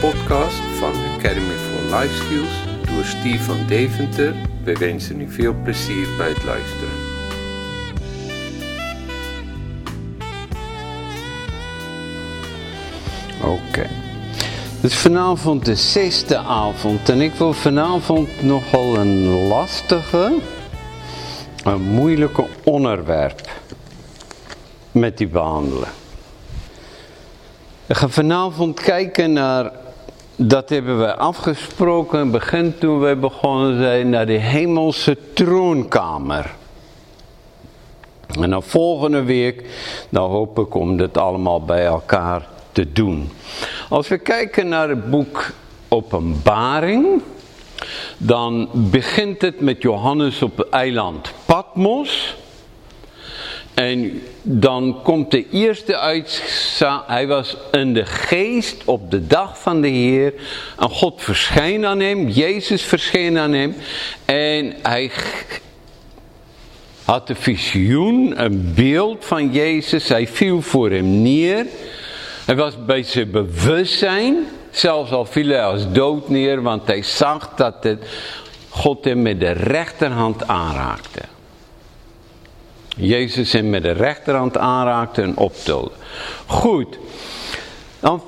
podcast van Academy for Life Skills door Steve van Deventer. We wensen u veel plezier bij het luisteren. Oké. Het is vanavond de zesde avond en ik wil vanavond nogal een lastige, een moeilijke onderwerp met u behandelen. We gaan vanavond kijken naar, dat hebben we afgesproken, begin toen we begonnen zijn, naar de hemelse troonkamer. En dan volgende week, dan hoop ik om dit allemaal bij elkaar te doen. Als we kijken naar het boek Openbaring, dan begint het met Johannes op het eiland Patmos. En dan komt de eerste uit, hij was in de geest op de dag van de Heer. En God verscheen aan hem, Jezus verscheen aan hem. En hij had een visioen, een beeld van Jezus. Hij viel voor hem neer. Hij was bij zijn bewustzijn. Zelfs al viel hij als dood neer, want hij zag dat het God hem met de rechterhand aanraakte. Jezus hem met de rechterhand aanraakte en optilde. Goed, dan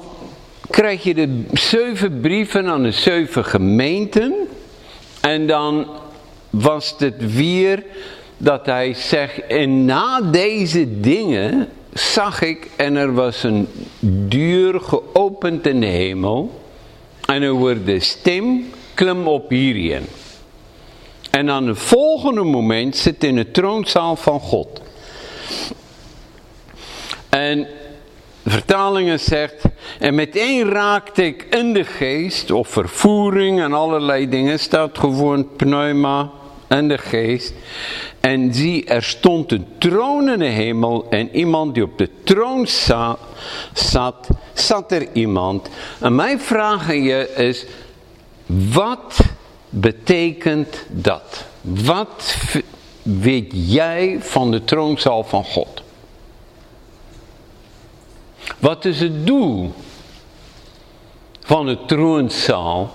krijg je de zeven brieven aan de zeven gemeenten. En dan was het weer dat hij zegt, en na deze dingen zag ik en er was een deur geopend in de hemel. En er wordt de stem, klim op hierin. En aan het volgende moment zit in de troonzaal van God. En vertalingen zegt, en meteen raakte ik in de geest, of vervoering en allerlei dingen, staat gewoon pneuma en de geest. En zie, er stond een troon in de hemel en iemand die op de troon zat, zat, er iemand. En mijn vraag aan je is, wat betekent dat? Wat weet jij van de troonzaal van God? Wat is het doel van de troonzaal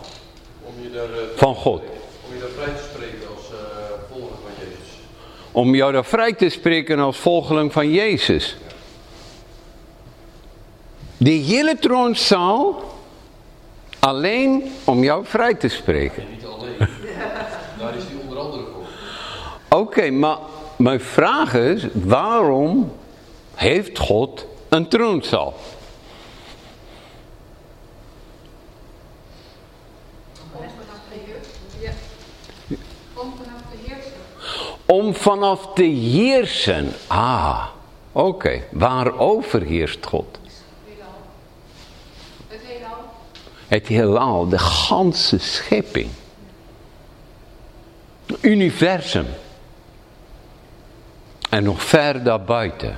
van God? Om je daar vrij te spreken als uh, volger van Jezus. Om jou daar vrij te spreken als volgeling van Jezus. De hele troonzaal alleen om jou vrij te spreken. En niet alleen. daar is hij onder andere voor. Oké, maar mijn vraag is, waarom heeft God een troonzaal? Om vanaf te heersen. Ah, oké. Waarover heerst God? Het heelal. Het heelal, de ganse schepping. Universum. En nog ver daarbuiten.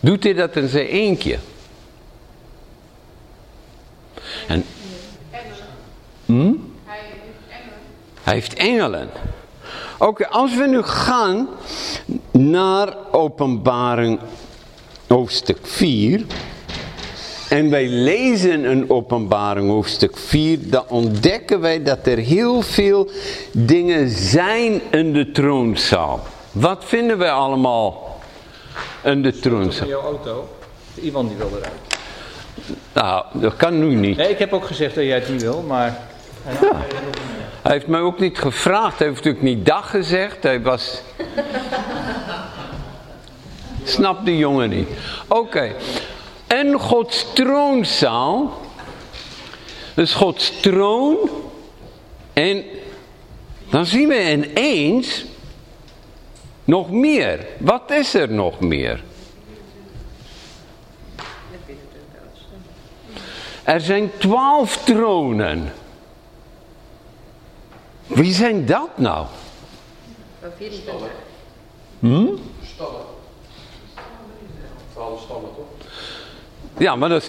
Doet hij dat in zijn eentje? En, hm? Hij heeft engelen. Oké, als we nu gaan naar openbaring hoofdstuk 4. En wij lezen een openbaring hoofdstuk 4. Dan ontdekken wij dat er heel veel dingen zijn in de troonzaal. Wat vinden wij allemaal in de in troonzaal? jouw auto. Iemand die wil eruit. Nou, dat kan nu niet. Nee, ik heb ook gezegd dat jij het niet wil, maar... Ja. Hij heeft mij ook niet gevraagd. Hij heeft natuurlijk niet dag gezegd. Hij was... Snap de jongen niet. Oké. En Gods troonzaal. Dus Gods troon. En dan zien we ineens nog meer. Wat is er nog meer? Er zijn twaalf tronen. Wie zijn dat nou? Hm? Stammen. Twaalf stammen toch? Ja, maar dat is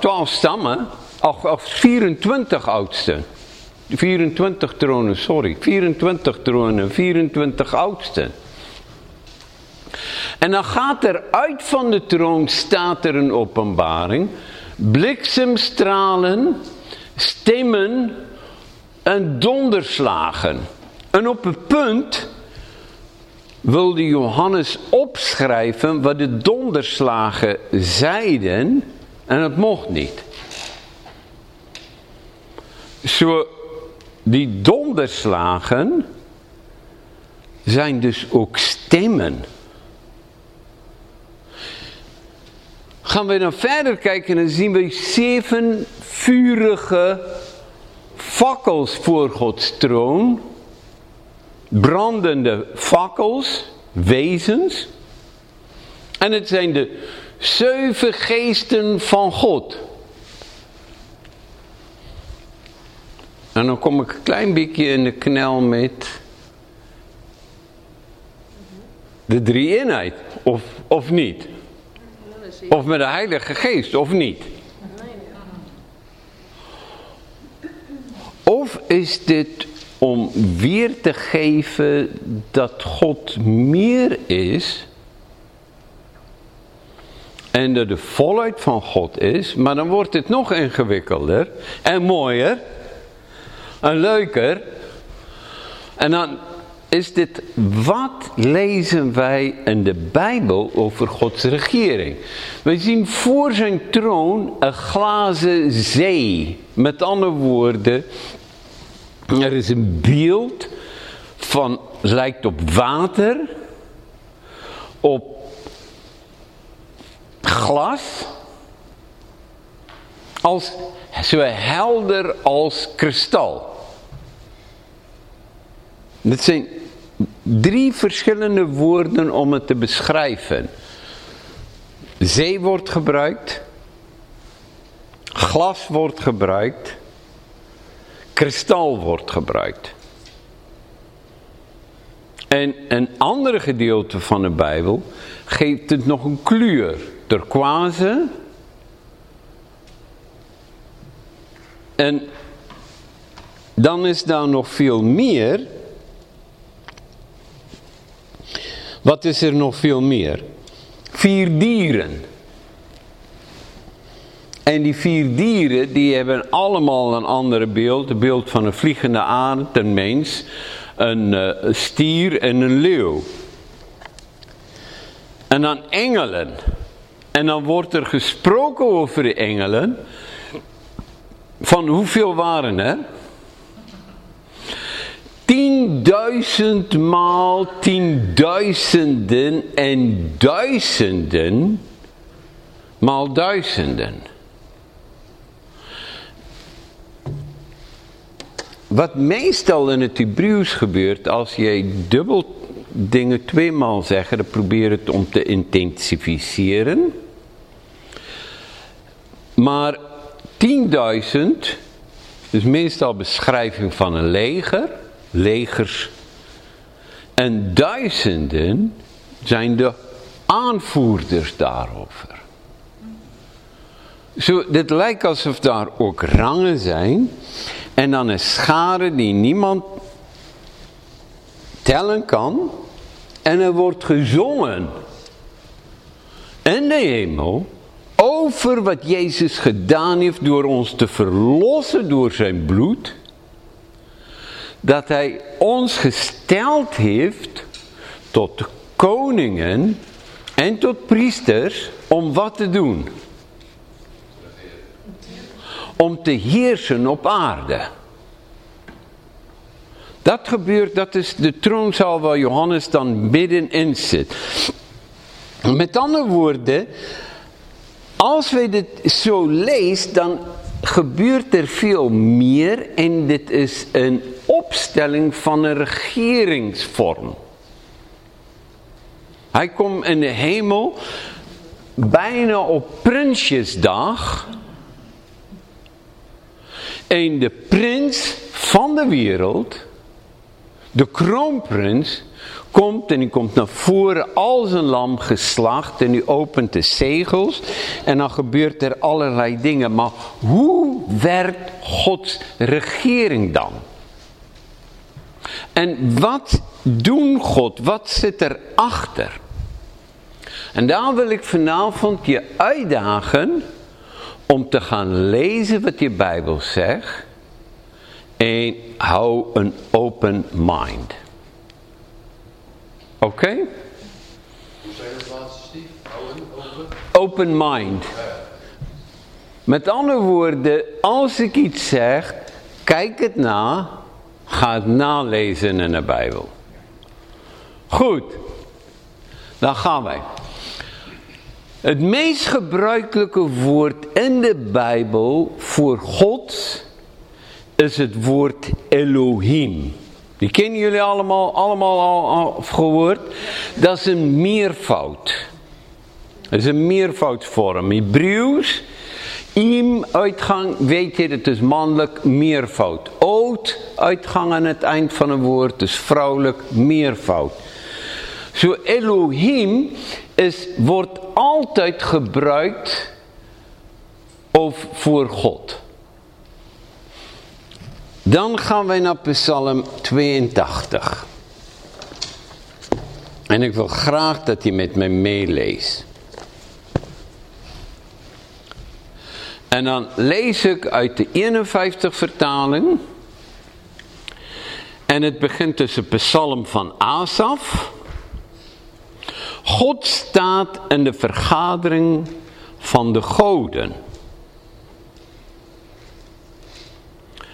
twaalf, stammen. Of, of 24 oudsten. 24 tronen, sorry. 24 tronen, 24 oudsten. En dan gaat er uit van de troon, staat er een openbaring. bliksemstralen, stemmen en donderslagen. En op een punt wilde Johannes opschrijven wat de donderslagen zeiden en het mocht niet. Zo, die donderslagen zijn dus ook stemmen. Gaan we dan verder kijken en zien we zeven vurige fakkels voor Gods troon. Brandende fakkels, wezens. En het zijn de zeven geesten van God. En dan kom ik een klein beetje in de knel met de drie eenheid, of, of niet? Of met de Heilige Geest, of niet? Of is dit om weer te geven dat God meer is en dat de volheid van God is, maar dan wordt het nog ingewikkelder en mooier en leuker. En dan is dit, wat lezen wij in de Bijbel over Gods regering? Wij zien voor zijn troon een glazen zee. Met andere woorden, er is een beeld van, lijkt op water, op glas, als, zo helder als kristal. Dit zijn drie verschillende woorden om het te beschrijven. Zee wordt gebruikt. Glas wordt gebruikt. Kristal wordt gebruikt. En een andere gedeelte van de Bijbel geeft het nog een kleur. Turquoise. En dan is daar nog veel meer Wat is er nog veel meer? Vier dieren. En die vier dieren die hebben allemaal een andere beeld. Een beeld van een vliegende arend, een mens, een uh, stier en een leeuw. En dan engelen. En dan wordt er gesproken over de engelen. Van hoeveel waren er? Tienduizend maal tienduizenden en duizenden maal duizenden. Wat meestal in het Hebreeuws gebeurt als jij dubbel dingen tweemaal zegt, dan probeer het om te intensificeren. Maar 10.000 is meestal beschrijving van een leger legers. En duizenden zijn de aanvoerders daarover. Zo, dit lijkt alsof daar ook rangen zijn. En dan een schade die niemand tellen kan. En er wordt gezongen in de hemel over wat Jezus gedaan heeft door ons te verlossen door zijn bloed dat hij ons gesteld heeft tot koningen en tot priesters om wat te doen? Om te heersen op aarde. Dat gebeurt, dat is de troonzaal waar Johannes dan middenin zit. Met andere woorden, als wij dit zo lezen, dan gebeurt er veel meer en dit is een opstelling van een regeringsvorm. Hij komt in de hemel bijna op Prinsjesdag. En de prins van de wereld, de kroonprins, komt en die komt naar voren als een lam geslacht en die opent de zegels en dan gebeurt er allerlei dingen. Maar hoe werkt Gods regering dan? En wat doen God? Wat zit erachter? En daar wil ik vanavond je uitdagen om te gaan lezen wat je Bijbel zegt. En hou een open mind. Oké? Hoe? Hou open. Open mind. Met andere woorden, als ik iets zeg, kijk het na, ga het nalezen in de Bijbel. Goed, dan gaan wij. Het meest gebruikelijke woord in de Bijbel voor God is het woord Elohim. Die kennen jullie allemaal, allemaal al, al gehoord. Dat is een meervoud. Dat is een meervoudsvorm. Hebreeuws, im uitgang, weet je, het is mannelijk meervoud. Oot, uitgang aan het eind van een woord, is vrouwelijk meervoud. Zo Elohim is, wordt altijd gebruikt of voor God. Dan gaan wij naar Psalm 82. En ik wil graag dat je met mij meeleest. En dan lees ik uit de 51 vertaling. En het begint tussen Psalm van Asaf. God staat in de vergadering van de goden.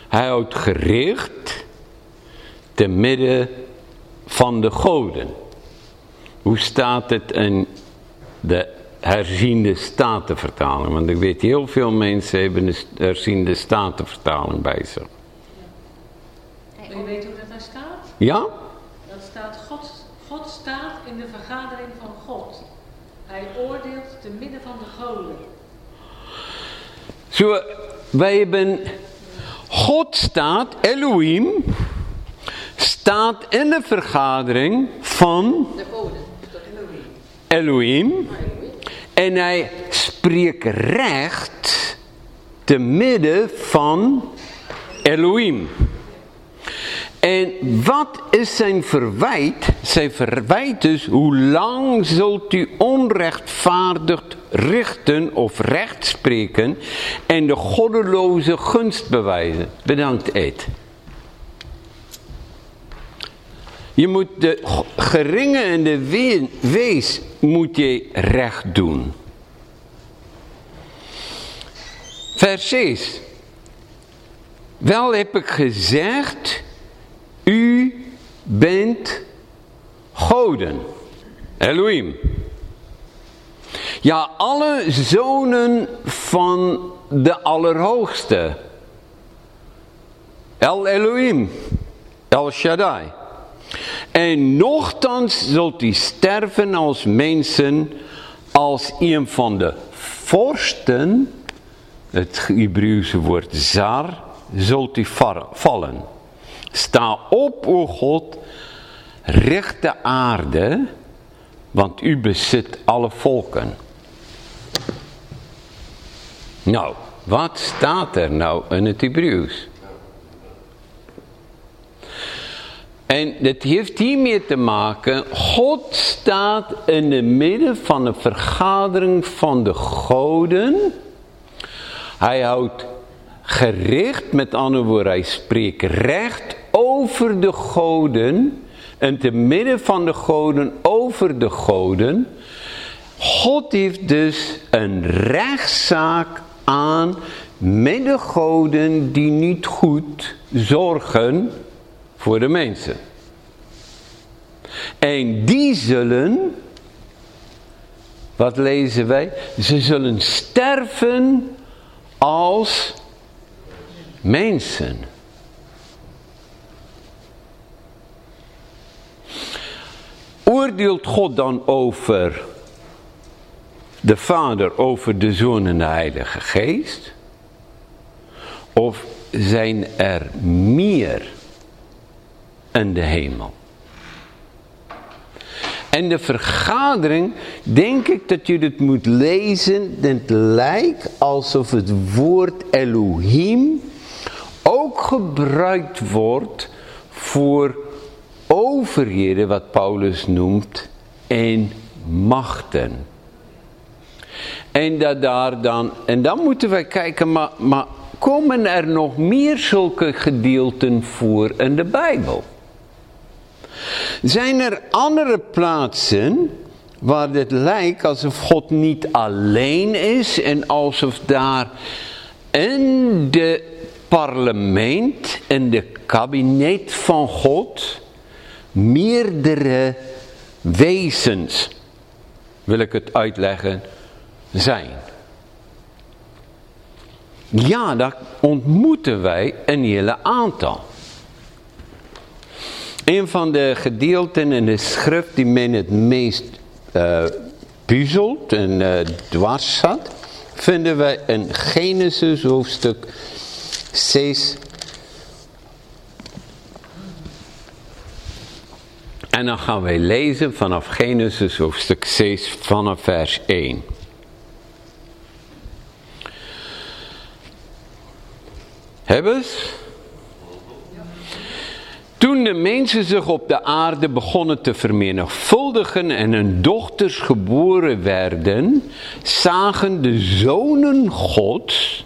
Hij houdt gericht te midden van de goden. Hoe staat het in de herziende statenvertaling? Want ik weet heel veel mensen hebben de herziende statenvertaling bij zich. U weet hoe dat? Ja? Dat staat, God, God staat in de vergadering van God. Hij oordeelt te midden van de goden. Zo, wij hebben, God staat, Elohim, staat in de vergadering van De goden. Elohim. En hij spreekt recht te midden van Elohim. En wat is zijn verwijt? Zijn verwijt is, hoe lang zult u onrechtvaardig richten of recht spreken en de goddeloze gunst bewijzen? Bedankt Ed. Je moet de geringe en de we- wees moet je recht doen. Vers 6. Wel heb ik gezegd, u bent goden. Elohim. Ja, alle zonen van de Allerhoogste. El Elohim. El Shaddai. En nochtans zult u sterven als mensen, als een van de vorsten, het Hebreeuwse woord zar, zult u va- vallen. Sta op, o God, richt de aarde, want u bezit alle volken. Nou, wat staat er nou in het Hebreeuws? En het heeft hiermee te maken, God staat in het midden van een vergadering van de goden. Hij houdt gericht, met andere woorden, hij spreekt recht over de goden. In te midden van de goden, over de goden. God heeft dus een rechtszaak aan met de goden die niet goed zorgen voor de mensen. En die zullen, wat lezen wij? Ze zullen sterven als mensen. Oordeelt God dan over de Vader, over de Zoon en de Heilige Geest? Of zijn er meer in de hemel? En de vergadering, denk ik dat je het moet lezen. Het lijkt alsof het woord Elohim ook gebruikt wordt voor overheden, wat Paulus noemt, en machten. En dat daar dan, en dan moeten wij kijken, maar, maar komen er nog meer zulke gedeelten voor in de Bijbel? Zijn er andere plaatsen waar het lijkt alsof God niet alleen is en alsof daar in de parlement, in de kabinet van God, meerdere wezens, wil ik het uitleggen, zijn. Ja, daar ontmoeten wij een hele aantal. Een van de gedeelten in de schrift die men het meest uh, puzzelt en uh, dwars zat, vinden wij in Genesis hoofdstuk 6. En dan gaan wij lezen vanaf Genesis hoofdstuk 6 vanaf vers 1. Hebben Toen de mensen zich op de aarde begonnen te vermenigvuldigen en hun dochters geboren werden, zagen de zonen Gods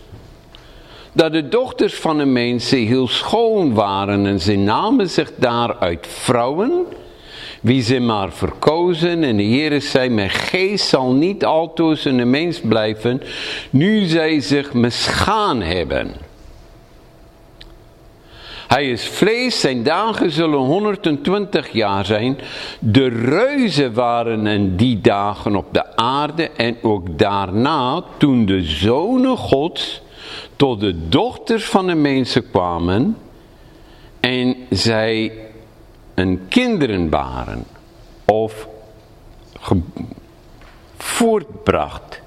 dat de dochters van de mensen heel schoon waren en ze namen zich daaruit vrouwen, wie ze maar verkozen. En de Heere zei, mijn geest zal niet altoos in de mens blijven, nu zij zich misgaan hebben. Hij is vlees, zijn dagen zullen 120 jaar zijn. De reuzen waren in die dagen op de aarde en ook daarna, toen de zonen gods tot de dochters van de mensen kwamen en zij een kinderen baren of voortbracht.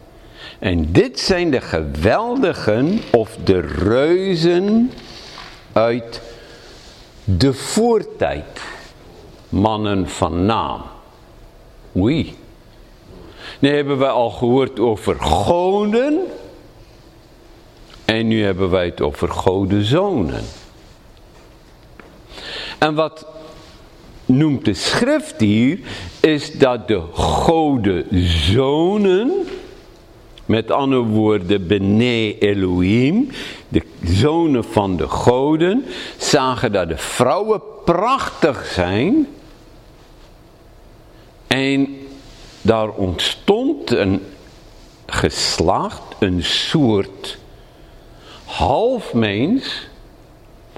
En dit zijn de geweldigen of de reuzen uit de voortijd. Mannen van naam. Oei. Nu hebben we al gehoord over goden en nu hebben wij het over godenzonen. En wat noemt de schrift hier, is dat de godenzonen, met andere woorden Bene Elohim, de zonen van de goden, zagen dat de vrouwen prachtig zijn. En daar ontstond een geslacht, een soort half mens,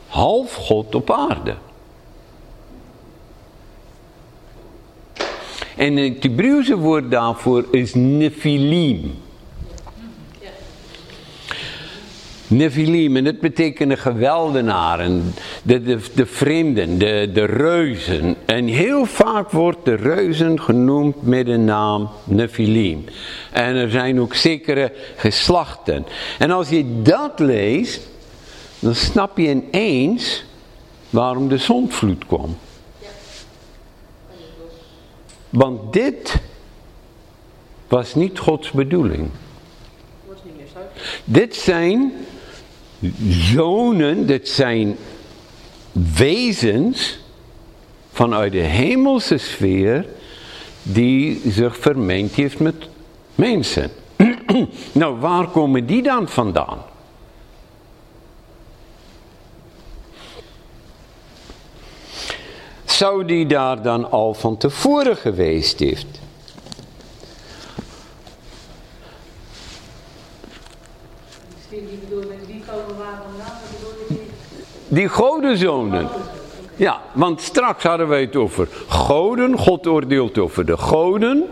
half God op aarde. En het Hebreeuwse woord daarvoor is Nephilim. Nephilim, en dat betekent de geweldenaren, de, de, de vreemden, de, de reuzen. En heel vaak wordt de reuzen genoemd met de naam Nephilim. En er zijn ook zekere geslachten. En als je dat leest, dan snap je ineens waarom de zondvloed kwam. Want dit was niet Gods bedoeling. Dit zijn zonen, dit zijn wezens vanuit de hemelse sfeer die zich vermengd heeft met mensen. nou, waar komen die dan vandaan? Zou die daar dan al van tevoren geweest heeft? Die godenzonen. Ja, want straks hadden wij het over goden. God oordeelt over de goden.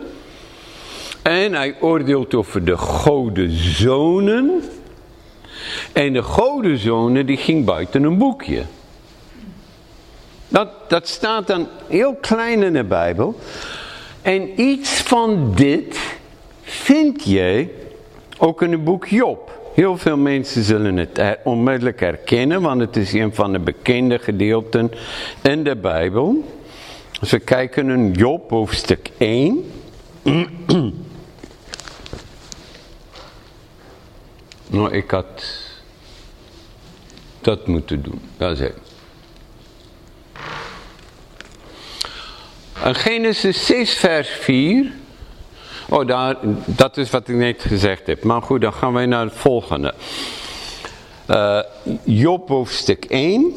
En hij oordeelt over de godenzonen. En de godenzonen die ging buiten een boekje. Dat, dat staat dan heel klein in de Bijbel. En iets van dit vind je ook in het boek Job. Heel veel mensen zullen het onmiddellijk herkennen, want het is een van de bekende gedeelten in de Bijbel. Als we kijken in Job hoofdstuk 1. nou, ik had dat moeten doen. Dat is. In Genesis 6 vers 4 Oh, daar, dat is wat ik net gezegd heb. Maar goed, dan gaan wij naar het volgende. Uh, Job hoofdstuk 1.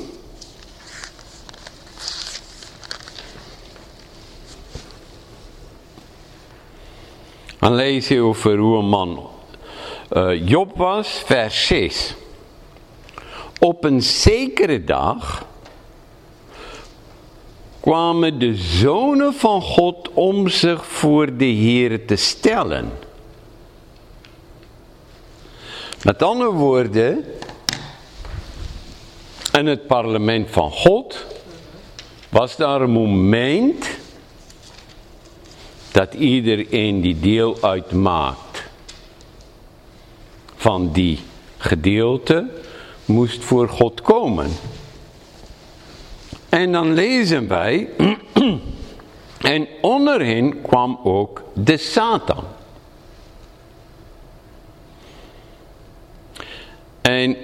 Dan lees je over hoe een man uh, Job was, vers 6. Op een zekere dag kwamen de zonen van God om zich voor de Heer te stellen. Met andere woorden, in het parlement van God was daar een moment dat iedereen die deel uitmaakt van die gedeelte moest voor God komen. En dan lezen wij, en onder hen kwam ook de Satan. En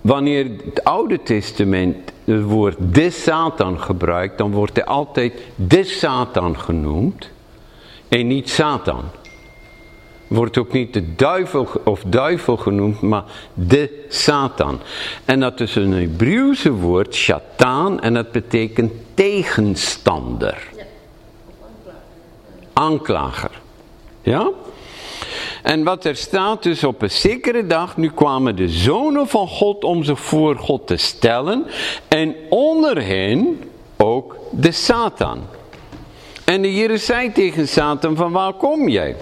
wanneer het Oude Testament het woord de Satan gebruikt, dan wordt hij altijd de Satan genoemd en niet Satan. Wordt ook niet de duivel of duivel genoemd, maar de Satan. En dat is een Hebreeuwse woord, shatan, en dat betekent tegenstander. Aanklager. Ja? En wat er staat dus op een zekere dag, nu kwamen de zonen van God om zich voor God te stellen. En onder hen ook de Satan. En de Heer zei tegen Satan van waar kom jij?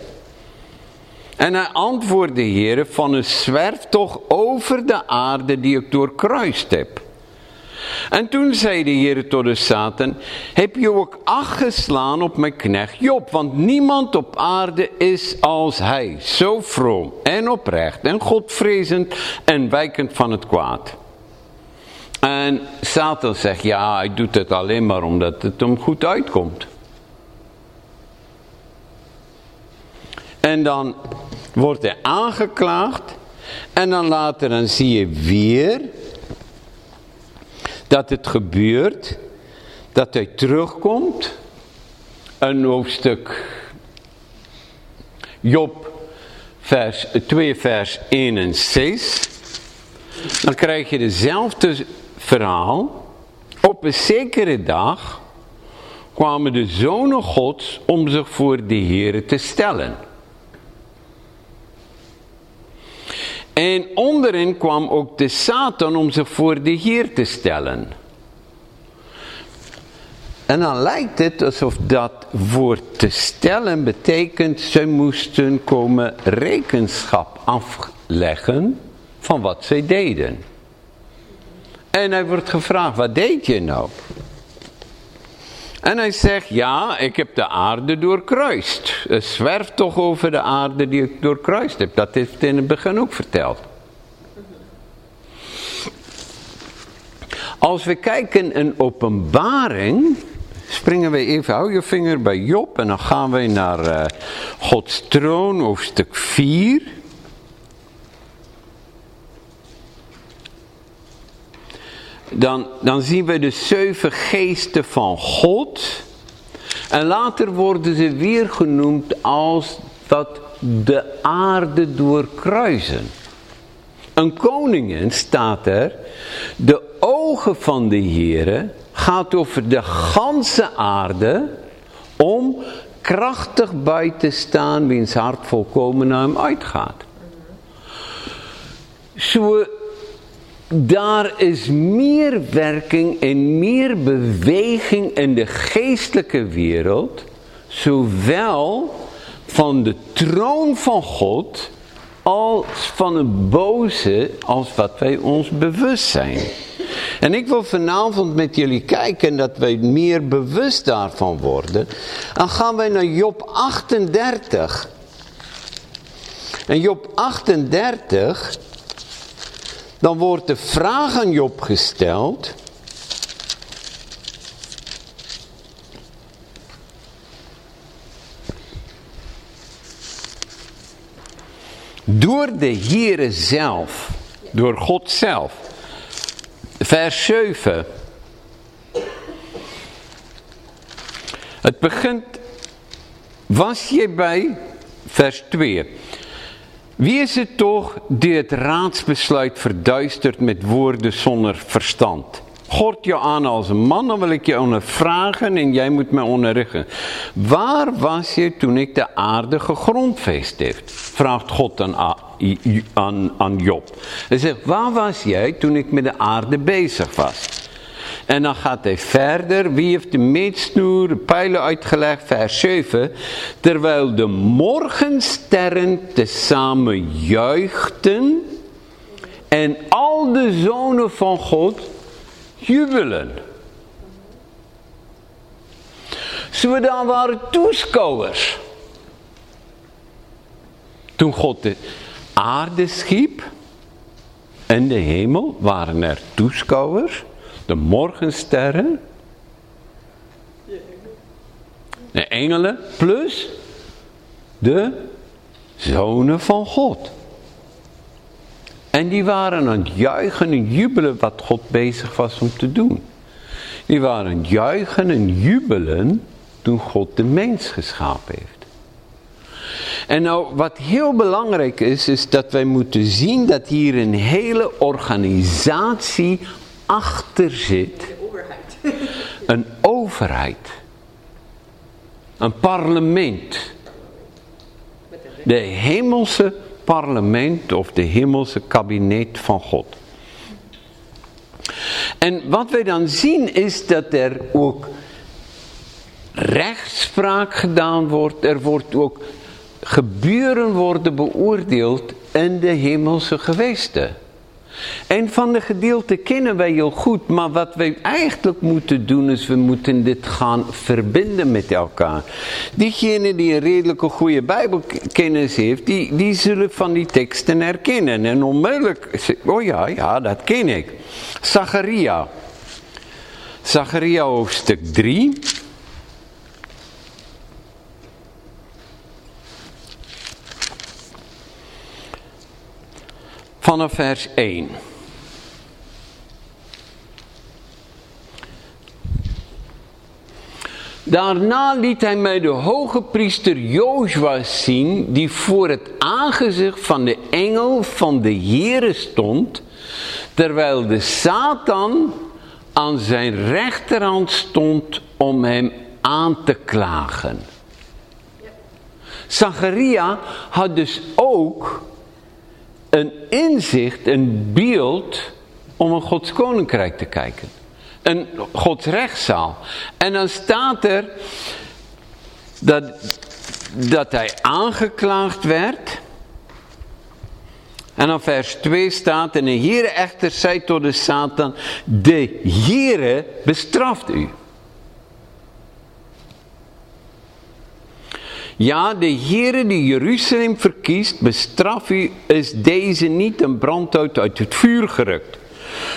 En hij antwoordde de Heer van een zwerftocht over de aarde die ik doorkruist heb. En toen zei de Heer tot de Satan, heb je ook acht geslaan op mijn knecht Job, want niemand op aarde is als hij, zo vroom en oprecht en godvrezend en wijkend van het kwaad. En Satan zegt, ja, hij doet het alleen maar omdat het hem goed uitkomt. En dan wordt hij aangeklaagd en dan later dan zie je weer dat het gebeurt, dat hij terugkomt. Een hoofdstuk Job vers, 2 vers 1 en 6. Dan krijg je dezelfde verhaal. Op een zekere dag kwamen de zonen gods om zich voor de Heer te stellen. En onderin kwam ook de Satan om zich voor de Heer te stellen. En dan lijkt het alsof dat woord te stellen betekent, ze moesten komen rekenschap afleggen van wat zij deden. En hij wordt gevraagd, wat deed je nou? En hij zegt, ja, ik heb de aarde doorkruist. Zwerf toch over de aarde die ik doorkruist heb. Dat heeft hij in het begin ook verteld. Als we kijken in openbaring, springen we even, hou je vinger bij Job en dan gaan we naar uh, Gods troon, hoofdstuk 4. Dan, dan zien we de zeven geesten van God. En later worden ze weer genoemd als dat de aarde doorkruisen. Een koningin staat er, de ogen van de Heere gaat over de ganse aarde om krachtig bij te staan wiens hart volkomen naar hem uitgaat. Zo daar is meer werking en meer beweging in de geestelijke wereld, zowel van de troon van God als van het boze als wat wij ons bewust zijn. En ik wil vanavond met jullie kijken dat wij meer bewust daarvan worden. Dan gaan wij naar Job 38. En Job 38 dan wordt de vraag aan Job gesteld. Door de Heere zelf, door God zelf. Vers 7. Het begint Was je bij vers 2? Wie is het toch die het raadsbesluit verduistert met woorden zonder verstand? God je aan als een man, dan wil ik je ondervragen en jij moet mij onderrichten. Waar was je toen ik de aarde gegrondveest heeft? Vraagt God aan, aan Job. Hij zegt, waar was jij toen ik met de aarde bezig was? En dan gaat hij verder. Wie heeft de meetsnoer, pijlen uitgelegd? Vers 7. Terwijl de morgensterren tezamen juichten. En al de zonen van God jubelen. Ze dan waren toeschouwers. Toen God de aarde schiep en de hemel waren er toeschouwers de morgensterren, de engelen, plus de zonen van God. En die waren aan het juichen en jubelen wat God bezig was om te doen. Die waren juichen en jubelen toen God de mens geschapen heeft. En nou, wat heel belangrijk is, is dat wij moeten zien dat hier een hele organisatie achter zit een overheid. Een parlement. De hemelse parlement of de hemelse kabinet van God. En wat wij dan zien is dat er ook rechtspraak gedaan wordt. Er wordt ook gebeuren worden beoordeeld in de hemelse gewesten. En van de gedeelte kennen wij heel goed, maar wat wij eigenlijk moeten doen is, we moeten dit gaan verbinden met elkaar. Diegene die een redelijke goede bijbelkennis heeft, die, die zullen van die teksten herkennen. En onmiddellijk, oh ja, ja, dat ken ik. Zacharia. Zacharia hoofdstuk 3. Vanaf vers 1. Daarna liet hij mij de hoge priester Jozua zien, die voor het aangezicht van de engel van de Heere stond, terwijl de Satan aan zijn rechterhand stond om hem aan te klagen. Zacharia had dus ook een inzicht, een beeld om een Gods koninkrijk te kijken. Een Gods rechtszaal. En dan staat er dat, dat hij aangeklaagd werd. En dan vers 2 staat, en de Heere echter zei tot de Satan, de Heere bestraft u. Ja, de Heere die Jeruzalem verkiest, bestraf u, is deze niet een brandhout uit het vuur gerukt.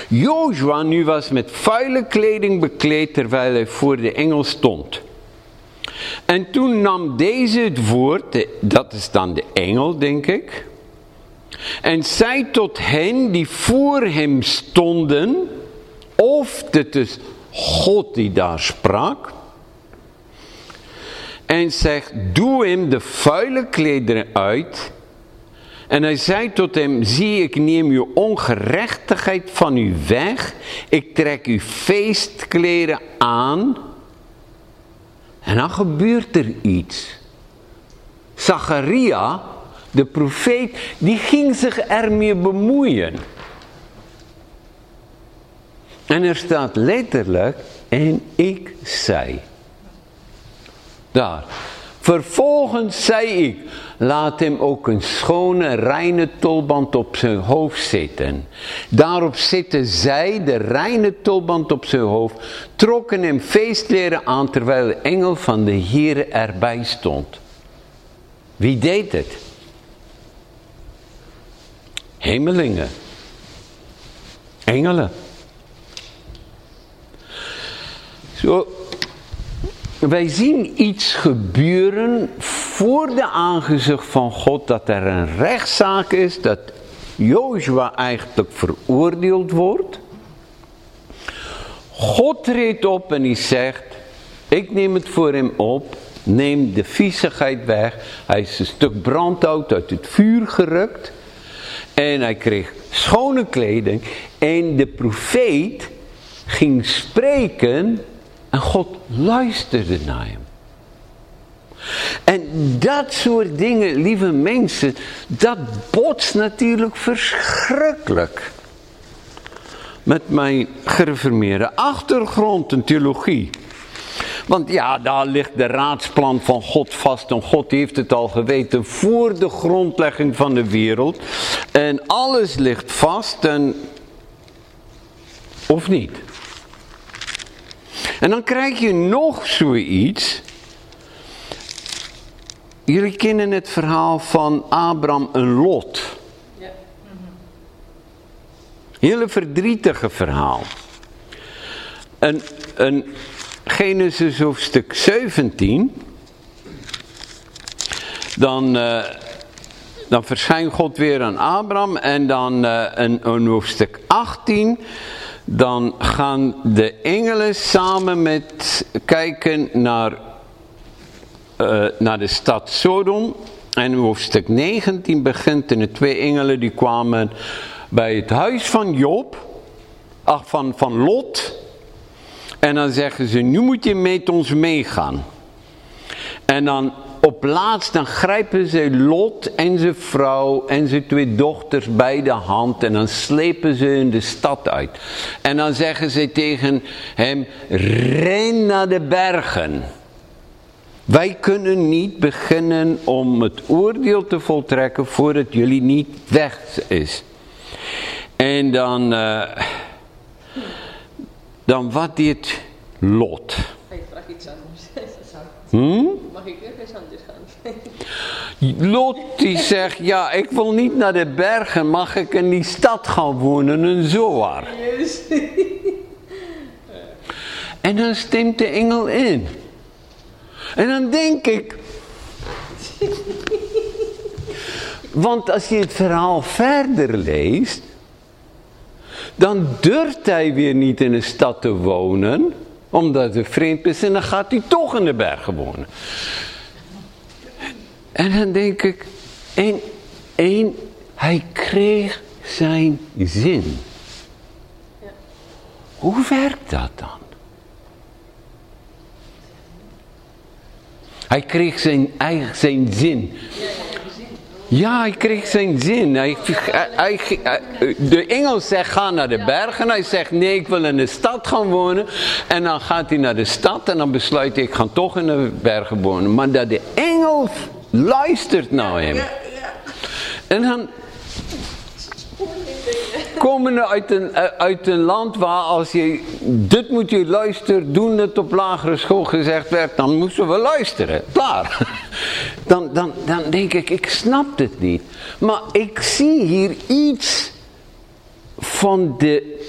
Joshua nu was met vuile kleding bekleed terwijl hij voor de engel stond. En toen nam deze het woord, dat is dan de engel denk ik, en zei tot hen die voor hem stonden, of het is God die daar sprak, en zegt, doe hem de vuile klederen uit. En hij zei tot hem, zie ik neem uw ongerechtigheid van u weg. Ik trek uw feestkleren aan. En dan gebeurt er iets. Zacharia, de profeet, die ging zich ermee bemoeien. En er staat letterlijk, en ik zei... Daar. Vervolgens zei ik, laat hem ook een schone, reine tolband op zijn hoofd zitten. Daarop zitten zij, de reine tolband op zijn hoofd, trokken hem feestleren aan terwijl de engel van de Heer erbij stond. Wie deed het? Hemelingen. Engelen. Zo, wij zien iets gebeuren voor de aangezicht van God dat er een rechtszaak is, dat Joshua eigenlijk veroordeeld wordt. God treedt op en hij zegt, ik neem het voor hem op neemt de viezigheid weg. Hij is een stuk brandhout uit het vuur gerukt. En hij kreeg schone kleding. En de profeet ging spreken en God luisterde naar hem. En dat soort dingen, lieve mensen, dat botst natuurlijk verschrikkelijk. Met mijn gereformeerde achtergrond en theologie. Want ja, daar ligt de raadsplan van God vast. En God heeft het al geweten voor de grondlegging van de wereld. En alles ligt vast. En... Of niet? En dan krijg je nog zoiets. Jullie kennen het verhaal van Abraham en Lot. Ja. Hele verdrietige verhaal. Een, een Genesis hoofdstuk 17. Dan, uh, dan verschijnt God weer aan Abraham. En dan uh, een, een hoofdstuk 18 dan gaan de engelen samen met kijken naar, uh, naar de stad Sodom. En hoofdstuk 19 begint en de twee engelen die kwamen bij het huis van Job, ach van, van Lot. En dan zeggen ze, nu moet je met ons meegaan. En dan op laatst dan grijpen ze Lot en zijn vrouw en zijn twee dochters bij de hand en dan slepen ze in de stad uit. En dan zeggen ze tegen hem, ren naar de bergen. Wij kunnen niet beginnen om het oordeel te voltrekken voordat jullie niet weg is. En dan, uh, dan wat deed Lot? Ik vraag iets anders. Hmm? Mag ik ergens anders gaan? Lot die zegt, ja ik wil niet naar de bergen, mag ik in die stad gaan wonen, een zoar. Yes. En dan stemt de engel in. En dan denk ik, want als je het verhaal verder leest, dan durft hij weer niet in een stad te wonen, omdat het vreemd is en dan gaat hij toch in de bergen wonen. En dan denk ik, en, en hij kreeg zijn zin. Hoe werkt dat dan? Hij kreeg zijn eigen zijn zin. Ja, hij kreeg zijn zin. Hij, hij, hij, de engel zegt ga naar de bergen. Hij zegt nee ik wil in de stad gaan wonen. En dan gaat hij naar de stad en dan besluit hij ik ga toch in de bergen wonen. Maar dat de engel luistert naar hem. En dan komen uit een, uit een land waar als je dit moet je luisteren, doen het op lagere school gezegd werd, dan moesten we luisteren. Klaar. Dan, dan, dan denk ik, ik snap het niet. Maar ik zie hier iets van de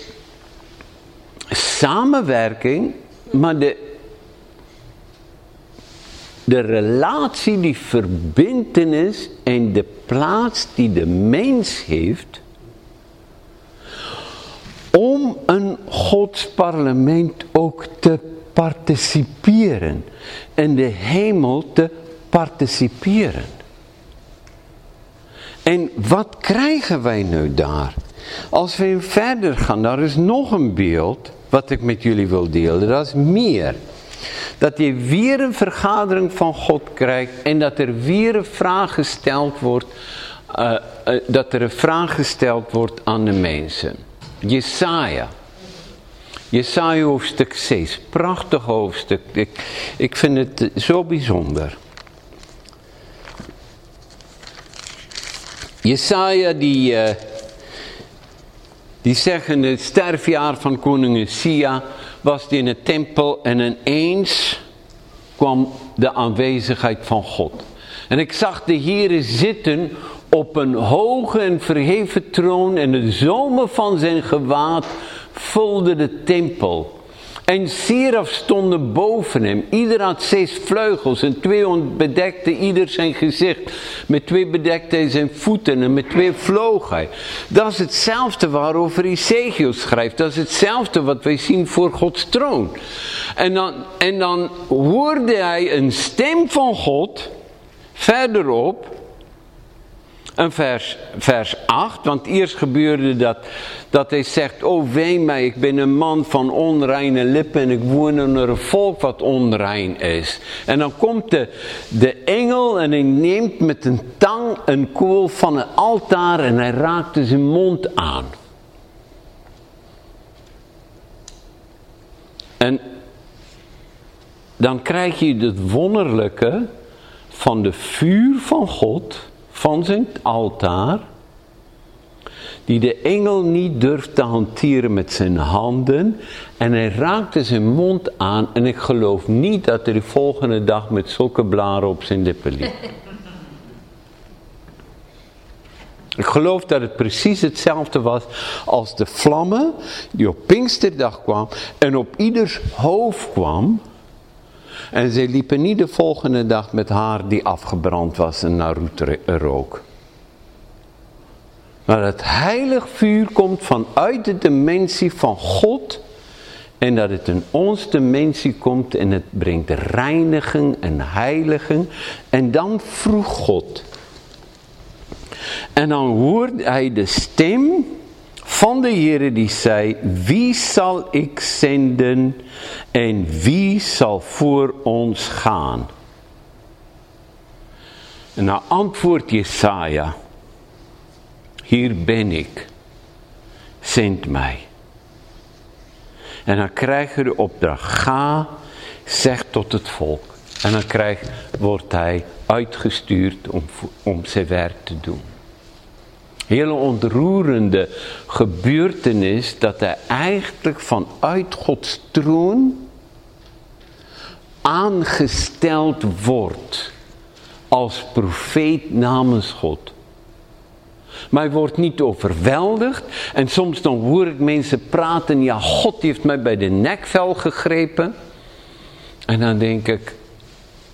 samenwerking, maar de, de relatie, die verbindenis en de plaats die de mens heeft om een Gods parlement ook te participeren. In de hemel te participeren. En wat krijgen wij nu daar? Als we verder gaan, daar is nog een beeld wat ik met jullie wil delen. Dat is meer. Dat je weer een vergadering van God krijgt en dat er weer een vraag gesteld wordt, uh, uh, dat er een vraag gesteld wordt aan de mensen. Jesaja. Jesaja hoofdstuk 6. Prachtig hoofdstuk. Ik, ik vind het zo bijzonder. Jesaja die, uh, die zegt in het sterfjaar van koning Sia was die in de tempel en ineens kwam de aanwezigheid van God. En ik zag de Heere zitten op een hoge en verheven troon en de zomer van zijn gewaad vulde de tempel. En Seraf stonden boven hem. Ieder had zes vleugels en twee bedekte ieder zijn gezicht. Met twee bedekte hij zijn voeten en met twee vloog hij. Dat is hetzelfde waarover Ezekiel schrijft. Dat is hetzelfde wat wij zien voor Gods troon. En dan, en dan hoorde hij een stem van God verderop en vers, vers 8, want eerst gebeurde dat, dat hij zegt, oh wee mij, ik ben een man van onreine lippen en ik woon onder een volk wat onrein is. En dan komt de, de engel en hij neemt met een tang een kool van een altaar en hij raakte zijn mond aan. En dan krijg je het wonderlijke van de vuur van God van zijn altaar, die de engel niet durft te hanteren met zijn handen. En hij raakte zijn mond aan en ik geloof niet dat hij de volgende dag met zulke blaren op zijn lippen liep. Ik geloof dat het precies hetzelfde was als de vlammen die op Pinksterdag kwam en op ieders hoofd kwam. En zij liepen niet de volgende dag met haar die afgebrand was en naar rook. Maar het heilig vuur komt vanuit de dimensie van God. En dat het in ons dimensie komt en het brengt reiniging en heiliging. En dan vroeg God. En dan hoorde hij de stem van de Heere die zei, wie zal ik zenden en wie zal voor ons gaan? En nou antwoordt Jesaja, hier ben ik, zend mij. En dan krijg je de opdracht, ga, zeg tot het volk. En dan krijg, wordt hij uitgestuurd om, om zijn werk te doen hele ontroerende gebeurtenis dat hij eigenlijk vanuit Gods troon aangesteld wordt als profeet namens God. Maar hij wordt niet overweldigd. En soms dan hoor ik mensen praten, ja God heeft mij bij de nekvel gegrepen. En dan denk ik,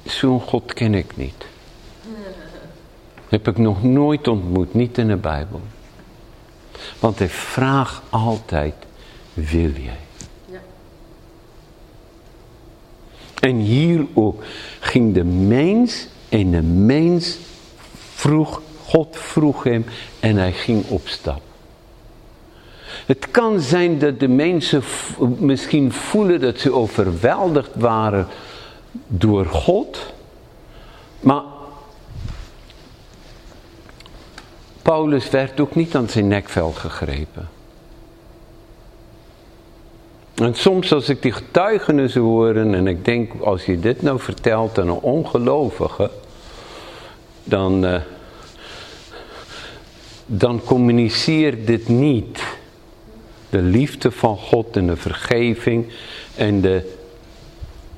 zo'n God ken ik niet. Heb ik nog nooit ontmoet, niet in de Bijbel. Want hij vraagt altijd, wil jij? Ja. En hier ook ging de mens en de mens vroeg, God vroeg hem en hij ging op stap. Het kan zijn dat de mensen misschien voelen dat ze overweldigd waren door God. Maar Paulus werd ook niet aan zijn nekvel gegrepen. En soms als ik die getuigenissen hoor en ik denk als je dit nou vertelt aan een ongelovige, dan, uh, dan communiceert dit niet de liefde van God en de vergeving en de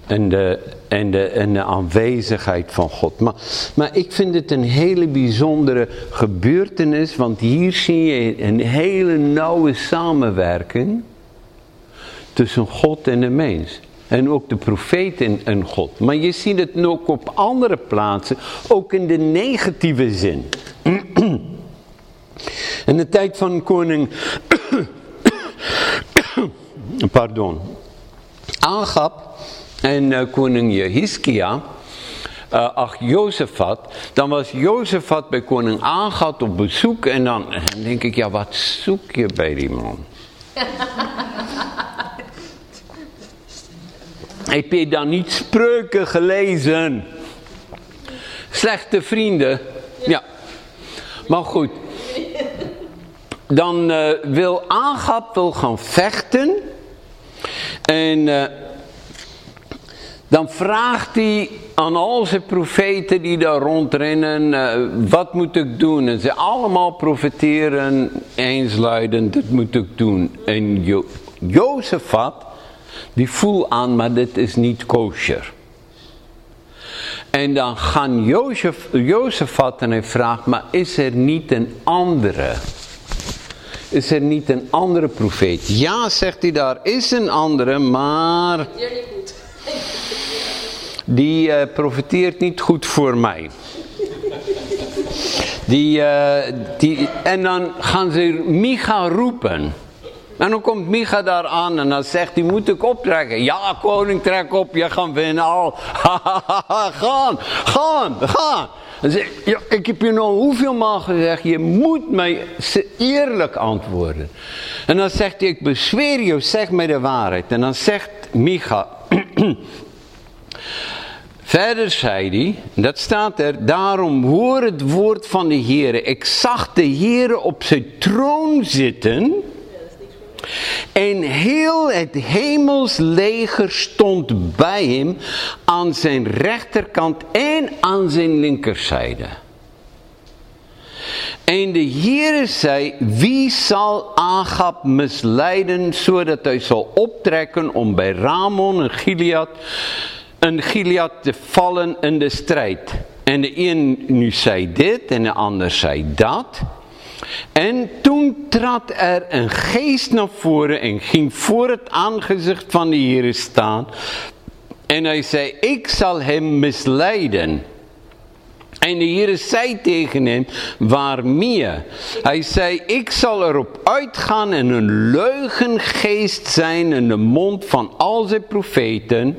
en de, en de, en de aanwezigheid van God. Maar, maar ik vind het een hele bijzondere gebeurtenis, want hier zie je een hele nauwe samenwerking tussen God en de mens. En ook de profeet en, en God. Maar je ziet het ook op andere plaatsen, ook in de negatieve zin. In de tijd van koning... Pardon. Aangap en uh, koning Jehiskia, uh, ach Jozefat, dan was Jozefat bij koning Agat op bezoek en dan, dan denk ik, ja wat zoek je bij die man? Heb je dan niet spreuken gelezen? Slechte vrienden. Ja. Maar goed. Dan uh, wil Agap wil gaan vechten. En uh, dan vraagt hij aan al zijn profeten die daar rondrennen, uh, wat moet ik doen? En ze allemaal profeteren eensluidend, dat moet ik doen. En jo Jozefat, die voelt aan, maar dit is niet kosher. En dan gaan Jozef, Jozefat en hij vraagt, maar is er niet een andere? is er niet een andere profeet? Ja, zegt hij, daar is een andere, maar. Die eh, profiteert niet goed voor mij. Die, eh, die, en dan gaan ze Micha roepen. En dan komt Micha daar aan en dan zegt hij, moet ik optrekken? Ja, koning, trek op, je gaat winnen al. gaan, gaan, gaan. Ik heb je nou hoeveel maal gezegd, je moet mij eerlijk antwoorden. En dan zegt hij, ik bezweer je, zeg mij de waarheid. En dan zegt Micha, Verder zei hij, dat staat er, daarom hoor het woord van de Heer. Ik zag de Heer op zijn troon zitten. En heel het hemels leger stond bij hem aan zijn rechterkant en aan zijn linkerzijde. En de Heere zei, wie zal Agab misleiden, zodat hij zal optrekken om bij Ramon en Gilead, een Gilead te vallen in de strijd. En de een nu zei dit en de ander zei dat. En toen trad er een geest naar voren en ging voor het aangezicht van de Heere staan. En hij zei, ik zal hem misleiden. En de Heer zei tegen hem, waarmee? Hij zei, ik zal erop uitgaan en een leugengeest zijn in de mond van al zijn profeten.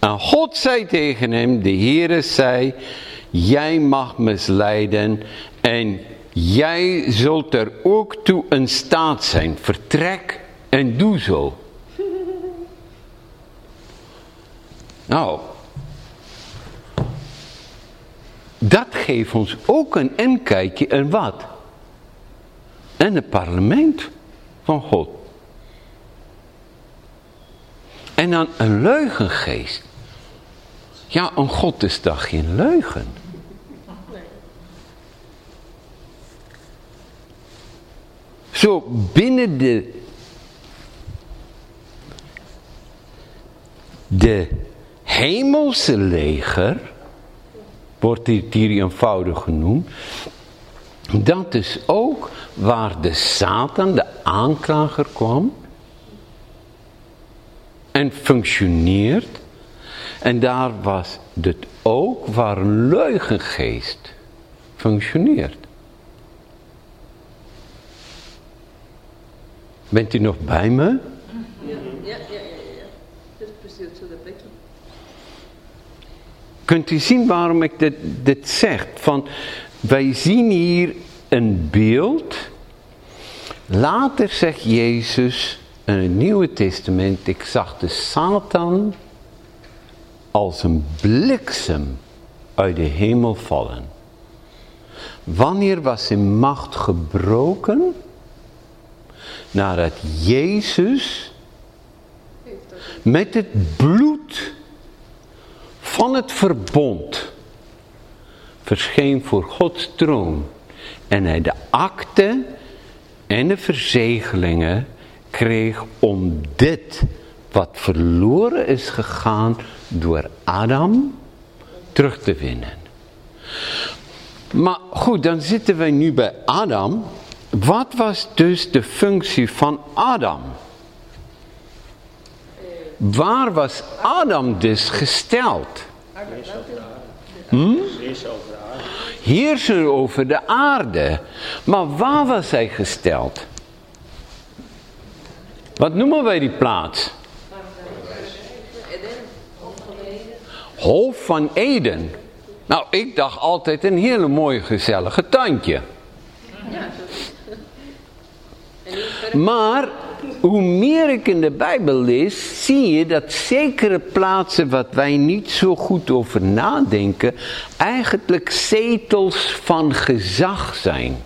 En God zei tegen hem, de Heere zei, jij mag misleiden en jij zult er ook toe in staat zijn. Vertrek en doe zo. Nou, dat geeft ons ook een inkijkje in wat? In het parlement van God. En dan een leugengeest. Ja, een God is toch geen leugen? Zo binnen de, de hemelse leger, wordt dit hier eenvoudig genoemd, dat is ook waar de Satan, de aanklager kwam en functioneert. En daar was het ook waar een leugengeest functioneert. Bent u nog bij me? Ja, ja, ja, ja. Dat is precies zo dat plekje. Kunt u zien waarom ik dit, dit zeg? Van, wij zien hier een beeld. Later zegt Jezus in het Nieuwe Testament, ik zag de Satan als een bliksem uit de hemel vallen. Wanneer was zijn macht gebroken? Nadat Jezus met het bloed van het verbond verscheen voor Gods troon en hij de akte en de verzegelingen kreeg om dit wat verloren is gegaan door Adam terug te winnen. Maar goed, dan zitten wij nu bij Adam. Wat was dus de functie van Adam? Waar was Adam dus gesteld? Heerser over de aarde. Maar waar was hij gesteld? Wat noemen wij die plaats? Hof van Eden. Nou, ik dacht altijd een hele mooie gezellige verder. Maar hoe meer ik in de Bijbel lees, zie je dat zekere plaatsen wat wij niet zo goed over nadenken, eigenlijk zetels van gezag zijn.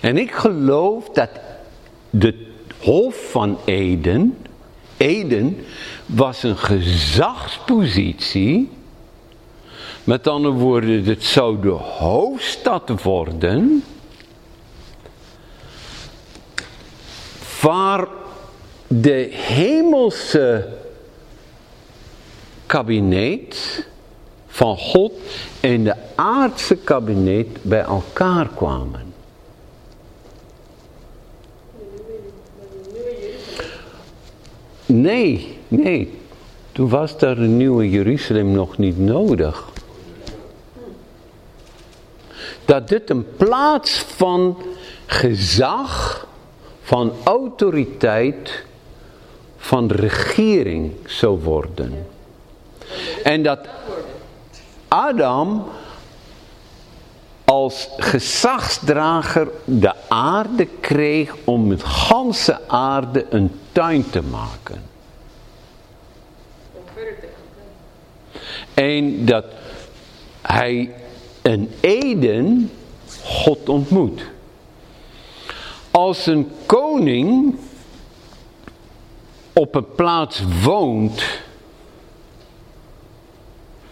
En ik geloof dat de hof van Eden, Eden was een gezagspositie. Met andere woorden, het zou de hoofdstad worden waar de hemelse kabinet van God en de aardse kabinet bij elkaar kwamen. Nee, nee. Toen was daar een nieuwe Jeruzalem nog niet nodig. Dat dit een plaats van gezag, van autoriteit, van regering zou worden. En dat Adam als gezagsdrager de aarde kreeg om met ganse aarde een tuin te maken. Om verder te En dat hij in Eden God ontmoet. Als een koning op een plaats woont,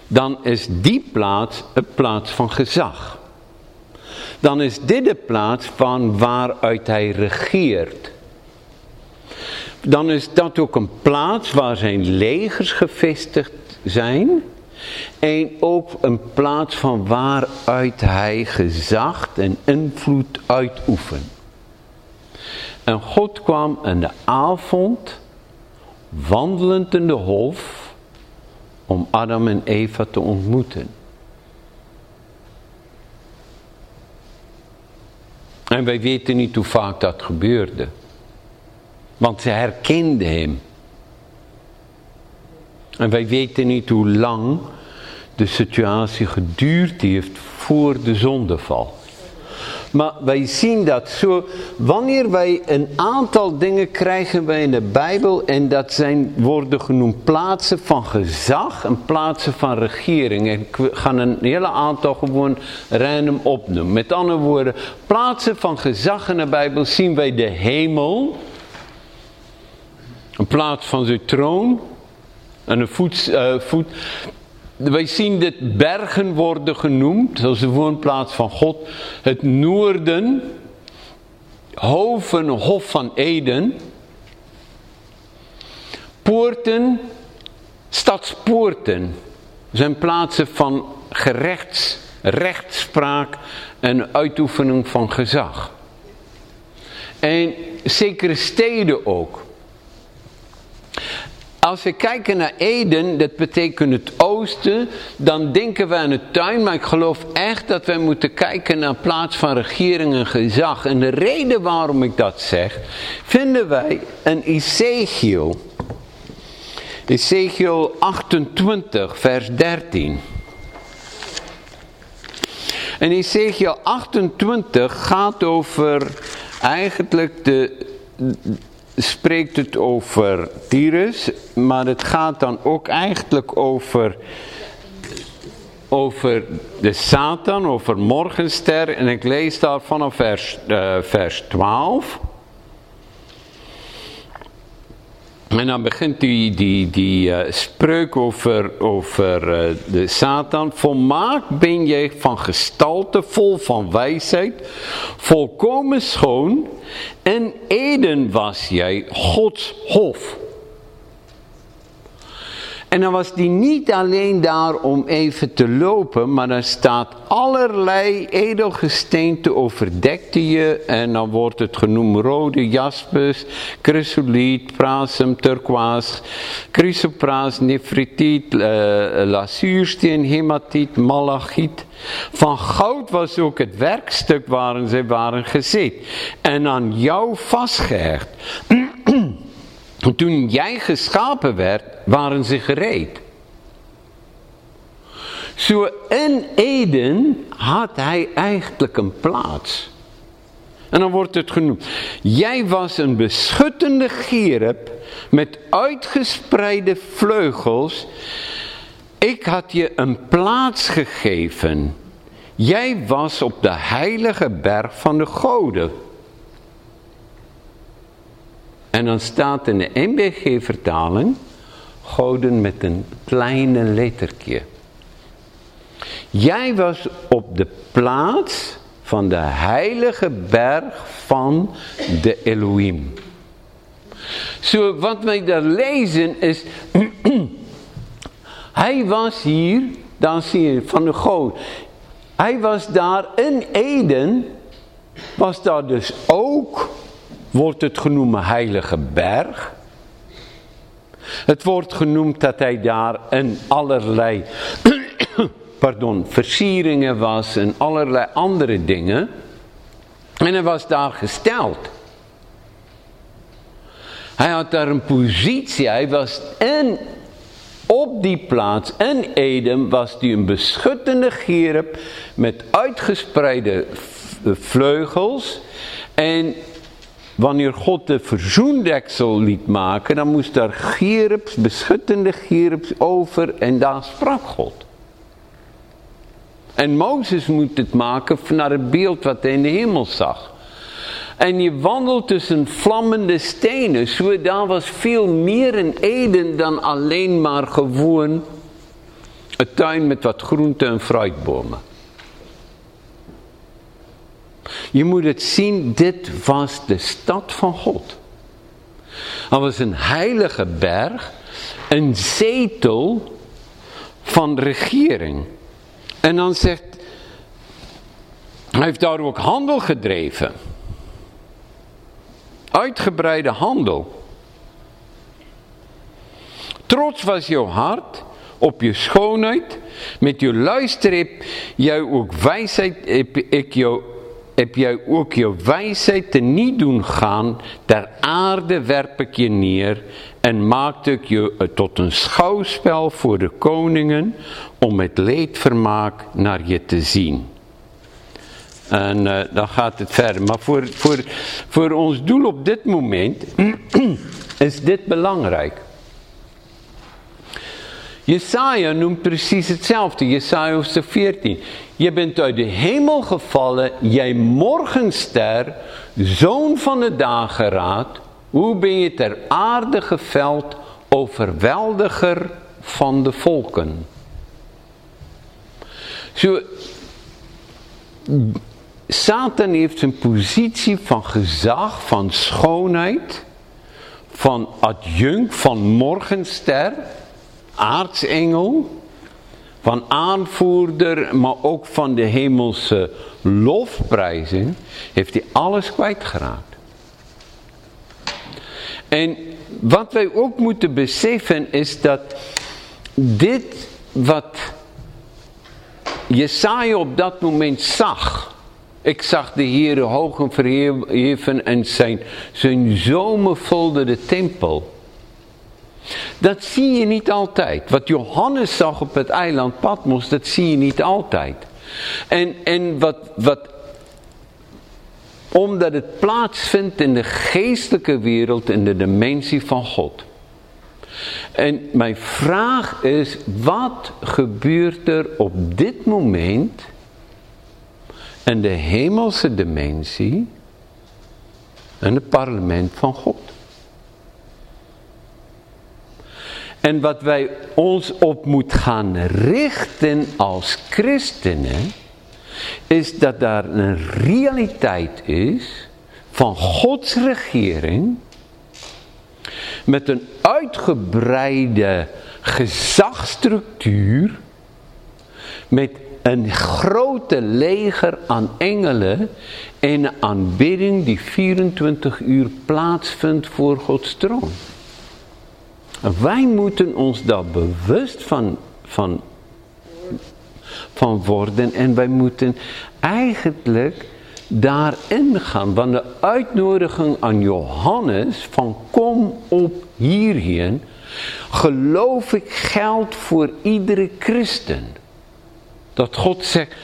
dan is die plaats een plaats van gezag. Dan is dit de plaats van waaruit hij regeert. Dan is dat ook een plaats waar zijn legers gevestigd zijn. En ook een plaats van waaruit hij gezag en invloed uitoefent. En God kwam in de avond wandelend in de hof om Adam en Eva te ontmoeten. En wij weten niet hoe vaak dat gebeurde. Want ze herkenden hem. En wij weten niet hoe lang de situatie geduurd heeft voor de zondeval. Maar wij zien dat zo, wanneer wij een aantal dingen krijgen wij in de Bijbel en dat zijn, worden genoemd plaatsen van gezag en plaatsen van regering. En ik ga een hele aantal gewoon random opnoemen. Met andere woorden, plaatsen van gezag in de Bijbel zien wij de hemel, een plaats van zijn troon, en een voet, uh, voet wij zien dit bergen worden genoemd, zoals de woonplaats van God. Het noorden, hoven, hof van Eden. Poorten, stadspoorten, zijn plaatsen van gerechts, rechtspraak en uitoefening van gezag. En zekere steden ook. Als we kijken naar Eden, dat betekent het oosten, dan denken we aan het tuin, maar ik geloof echt dat wij moeten kijken naar plaats van regering en gezag. En de reden waarom ik dat zeg, vinden wij in Ezekiel. Ezekiel 28, vers 13. En Ezekiel 28 gaat over eigenlijk de spreekt het over Tyrus, maar het gaat dan ook eigenlijk over, over de Satan, over Morgenster. En ik lees daar vanaf vers, uh, vers 12. En dan begint die, die, die uh, spreuk over, over uh, de Satan. Volmaakt ben je van gestalte, vol van wijsheid, volkomen schoon. En Eden was jij Gods hof. En dan was die niet alleen daar om even te lopen, maar dan staat allerlei edelgesteente overdekte je. En dan wordt het genoemd rode jaspis, chrysoliet, prasem, turquoise, chrysopraas, nefritiet, uh, lazuursteen, hematiet, malachiet. Van goud was ook het werkstuk waarin ze waren gezet. En aan jou vastgehecht. Toen jij geschapen werd, waren ze gereed. Zo in Eden had hij eigenlijk een plaats. En dan wordt het genoemd. Jij was een beschuttende gierep met uitgespreide vleugels. Ik had je een plaats gegeven. Jij was op de heilige berg van de goden. En dan staat in de NBG-vertaling, goden met een kleine lettertje. Jij was op de plaats van de heilige berg van de Elohim. Zo, wat wij daar lezen is, hij was hier, dan zie je van de God. Hij was daar in Eden, was daar dus ook, wordt het genoemd heilige berg. Het wordt genoemd dat hij daar in allerlei pardon, versieringen was en allerlei andere dingen. En hij was daar gesteld. Hij had daar een positie, hij was in, op die plaats, in Eden, was hij een beschuttende gerub met uitgespreide vleugels. En wanneer God de verzoendeksel liet maken, dan moest daar gerubs, beschuttende gerubs over en daar sprak God. En Mozes moet het maken naar het beeld wat hij in de hemel zag. En je wandelt tussen vlammende stenen. Zo daar was veel meer in Eden dan alleen maar gewoon een tuin met wat groente en fruitbomen. Je moet het zien, dit was de stad van God. Dat was een heilige berg, een zetel van regering. En dan zegt, hij heeft daar ook handel gedreven. Uitgebreide handel. Trots was jouw hart op je schoonheid. Met je luister heb jij ook wijsheid, heb, ik jou, heb jij ook je wijsheid te niet doen gaan. Ter aarde werp ik je neer en maakte ik je tot een schouwspel voor de koningen om het leedvermaak naar je te zien. En uh, dan gaat het verder. Maar voor, voor, voor ons doel op dit moment is dit belangrijk. Jesaja noemt precies hetzelfde. Jesaja hoofdstuk 14. Je bent uit de hemel gevallen, jij morgenster, zoon van de dageraad. Hoe ben je ter aarde geveld, overweldiger van de volken. Zo, Satan heeft een positie van gezag, van schoonheid, van adjunct, van morgenster, aartsengel, van aanvoerder, maar ook van de hemelse lofprijzing, heeft hij alles kwijtgeraakt. En wat wij ook moeten beseffen is dat dit wat Jesaja op dat moment zag. Ik zag de Heer hoog en verheven en zijn, zijn zomer vulde de tempel. Dat zie je niet altijd. Wat Johannes zag op het eiland Patmos, dat zie je niet altijd. En, en wat, wat, omdat het plaatsvindt in de geestelijke wereld, in de dimensie van God. En mijn vraag is, wat gebeurt er op dit moment in de hemelse dimensie en het parlement van God? En wat wij ons op moeten gaan richten als christenen, is dat daar een realiteit is van Gods regering, met een uitgebreide gezagstructuur, met een grote leger aan engelen en een aanbidding die 24 uur plaatsvindt voor Gods troon. Wij moeten ons daar bewust van, van, van worden en wij moeten eigenlijk daarin gaan. Want de uitnodiging aan Johannes van kom op hierheen, geloof ik geldt voor iedere christen. Dat God zegt,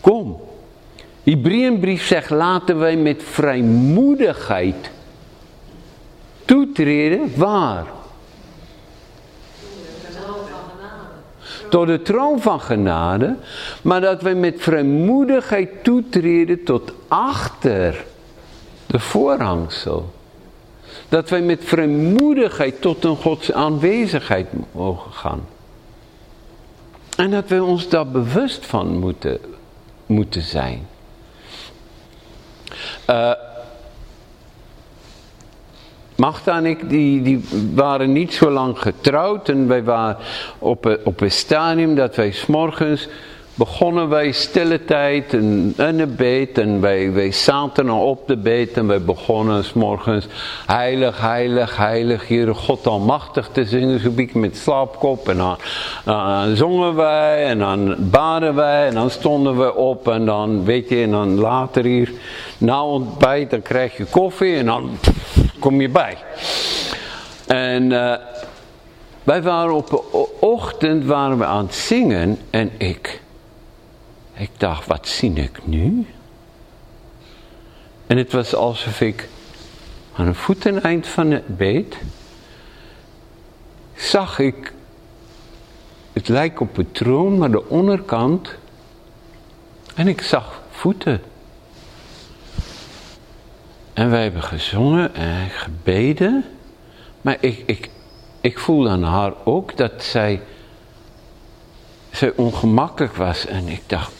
kom. Hebreeënbrief zegt, laten wij met vrijmoedigheid toetreden. Waar? Tot de troon van genade. Maar dat wij met vrijmoedigheid toetreden tot achter de voorhangsel. Dat wij met vrijmoedigheid tot een Gods aanwezigheid mogen gaan. En dat wij ons daar bewust van moeten, moeten zijn. Uh, Magda en ik die, die waren niet zo lang getrouwd en wij waren op een, op een stadium dat wij s'morgens begonnen wij stille tijd in de bed en wij, wij zaten op de bed en wij begonnen s morgens heilig, heilig, heilig, Heere God almachtig te zingen, zo'n beetje met slaapkop en dan, dan zongen wij en dan baden wij en dan stonden we op en dan weet je en dan later hier na ontbijt dan krijg je koffie en dan kom je bij. En uh, wij waren op de ochtend waren we aan het zingen en ik, ik dacht, wat zie ik nu? En het was alsof ik aan een voeteneind van het bed zag ik, het lijkt op een troon, maar de onderkant, en ik zag voeten. En wij hebben gezongen en gebeden, maar ik, ik, ik voelde aan haar ook dat zij, zij ongemakkelijk was. En ik dacht,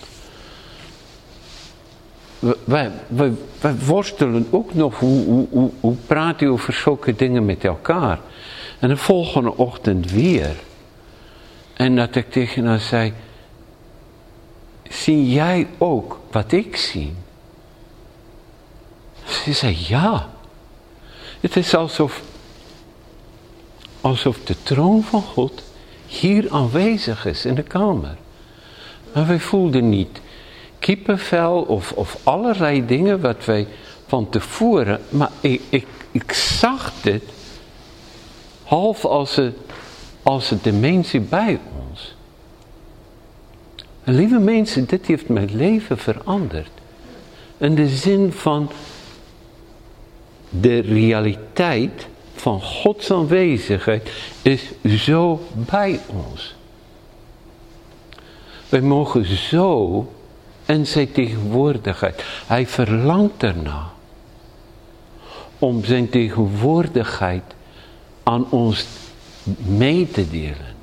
wij, wij, wij worstelen ook nog, hoe, hoe, hoe, hoe praat u over zulke dingen met elkaar? En de volgende ochtend weer. En dat ik tegen haar zei, zie jij ook wat ik zie? Ze zei, ja. Het is alsof alsof de troon van God hier aanwezig is in de kamer. Maar wij voelden niet kippenvel of, of allerlei dingen wat wij van tevoren, maar ik, ik, ik zag dit half als een, als een dimensie bij ons. Lieve mensen, dit heeft mijn leven veranderd. In de zin van de realiteit van Gods aanwezigheid is zo bij ons. Wij mogen zo en zijn tegenwoordigheid. Hij verlangt erna om zijn tegenwoordigheid aan ons mee te delen.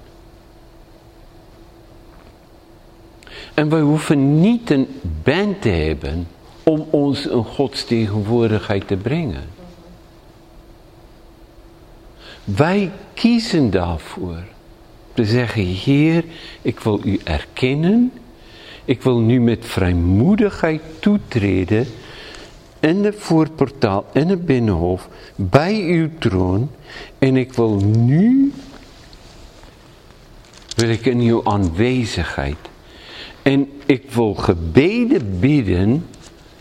En wij hoeven niet een band te hebben om ons een Gods tegenwoordigheid te brengen. Wij kiezen daarvoor. Te zeggen, Heer, ik wil u erkennen. Ik wil nu met vrijmoedigheid toetreden in de voorportaal, in het binnenhof, bij uw troon. En ik wil nu, wil ik in uw aanwezigheid. En ik wil gebeden bidden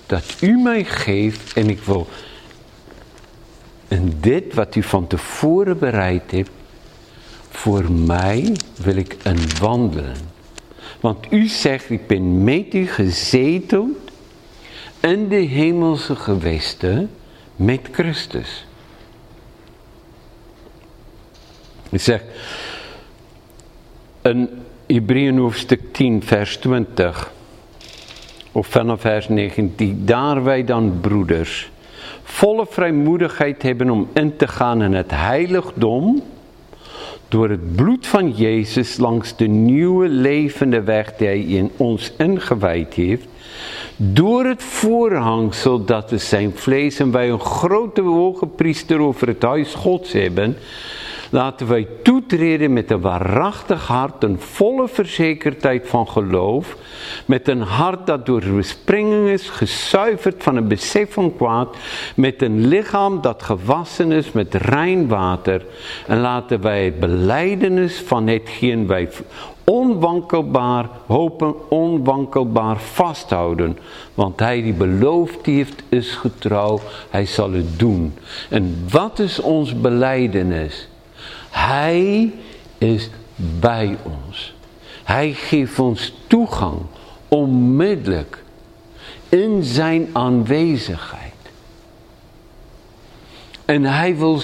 dat u mij geeft en ik wil en dit wat u van tevoren bereid hebt, voor mij wil ik een wandelen. Want u zegt, ik ben met u gezeteld in de hemelse gewesten met Christus. Ik zeg, in Hebreeën hoofdstuk 10 vers 20, of vanaf vers 19, daar wij dan broeders volle vrijmoedigheid hebben om in te gaan in het heiligdom door het bloed van Jezus langs de nieuwe levende weg die hij in ons ingewijd heeft, door het voorhangsel dat we zijn vlees en wij een grote hoge priester over het huis Gods hebben, laten wij toetreden met een waarachtig hart, een volle verzekerdheid van geloof, met een hart dat door bespringing is, gezuiverd van een besef van kwaad, met een lichaam dat gewassen is met rein water. En laten wij het beleidenis van hetgeen wij onwankelbaar hopen, onwankelbaar vasthouden. Want hij die beloofd heeft is getrouw, hij zal het doen. En wat is ons beleidenis? Hij is bij ons. Hij geeft ons toegang onmiddellijk in zijn aanwezigheid. En hij wil,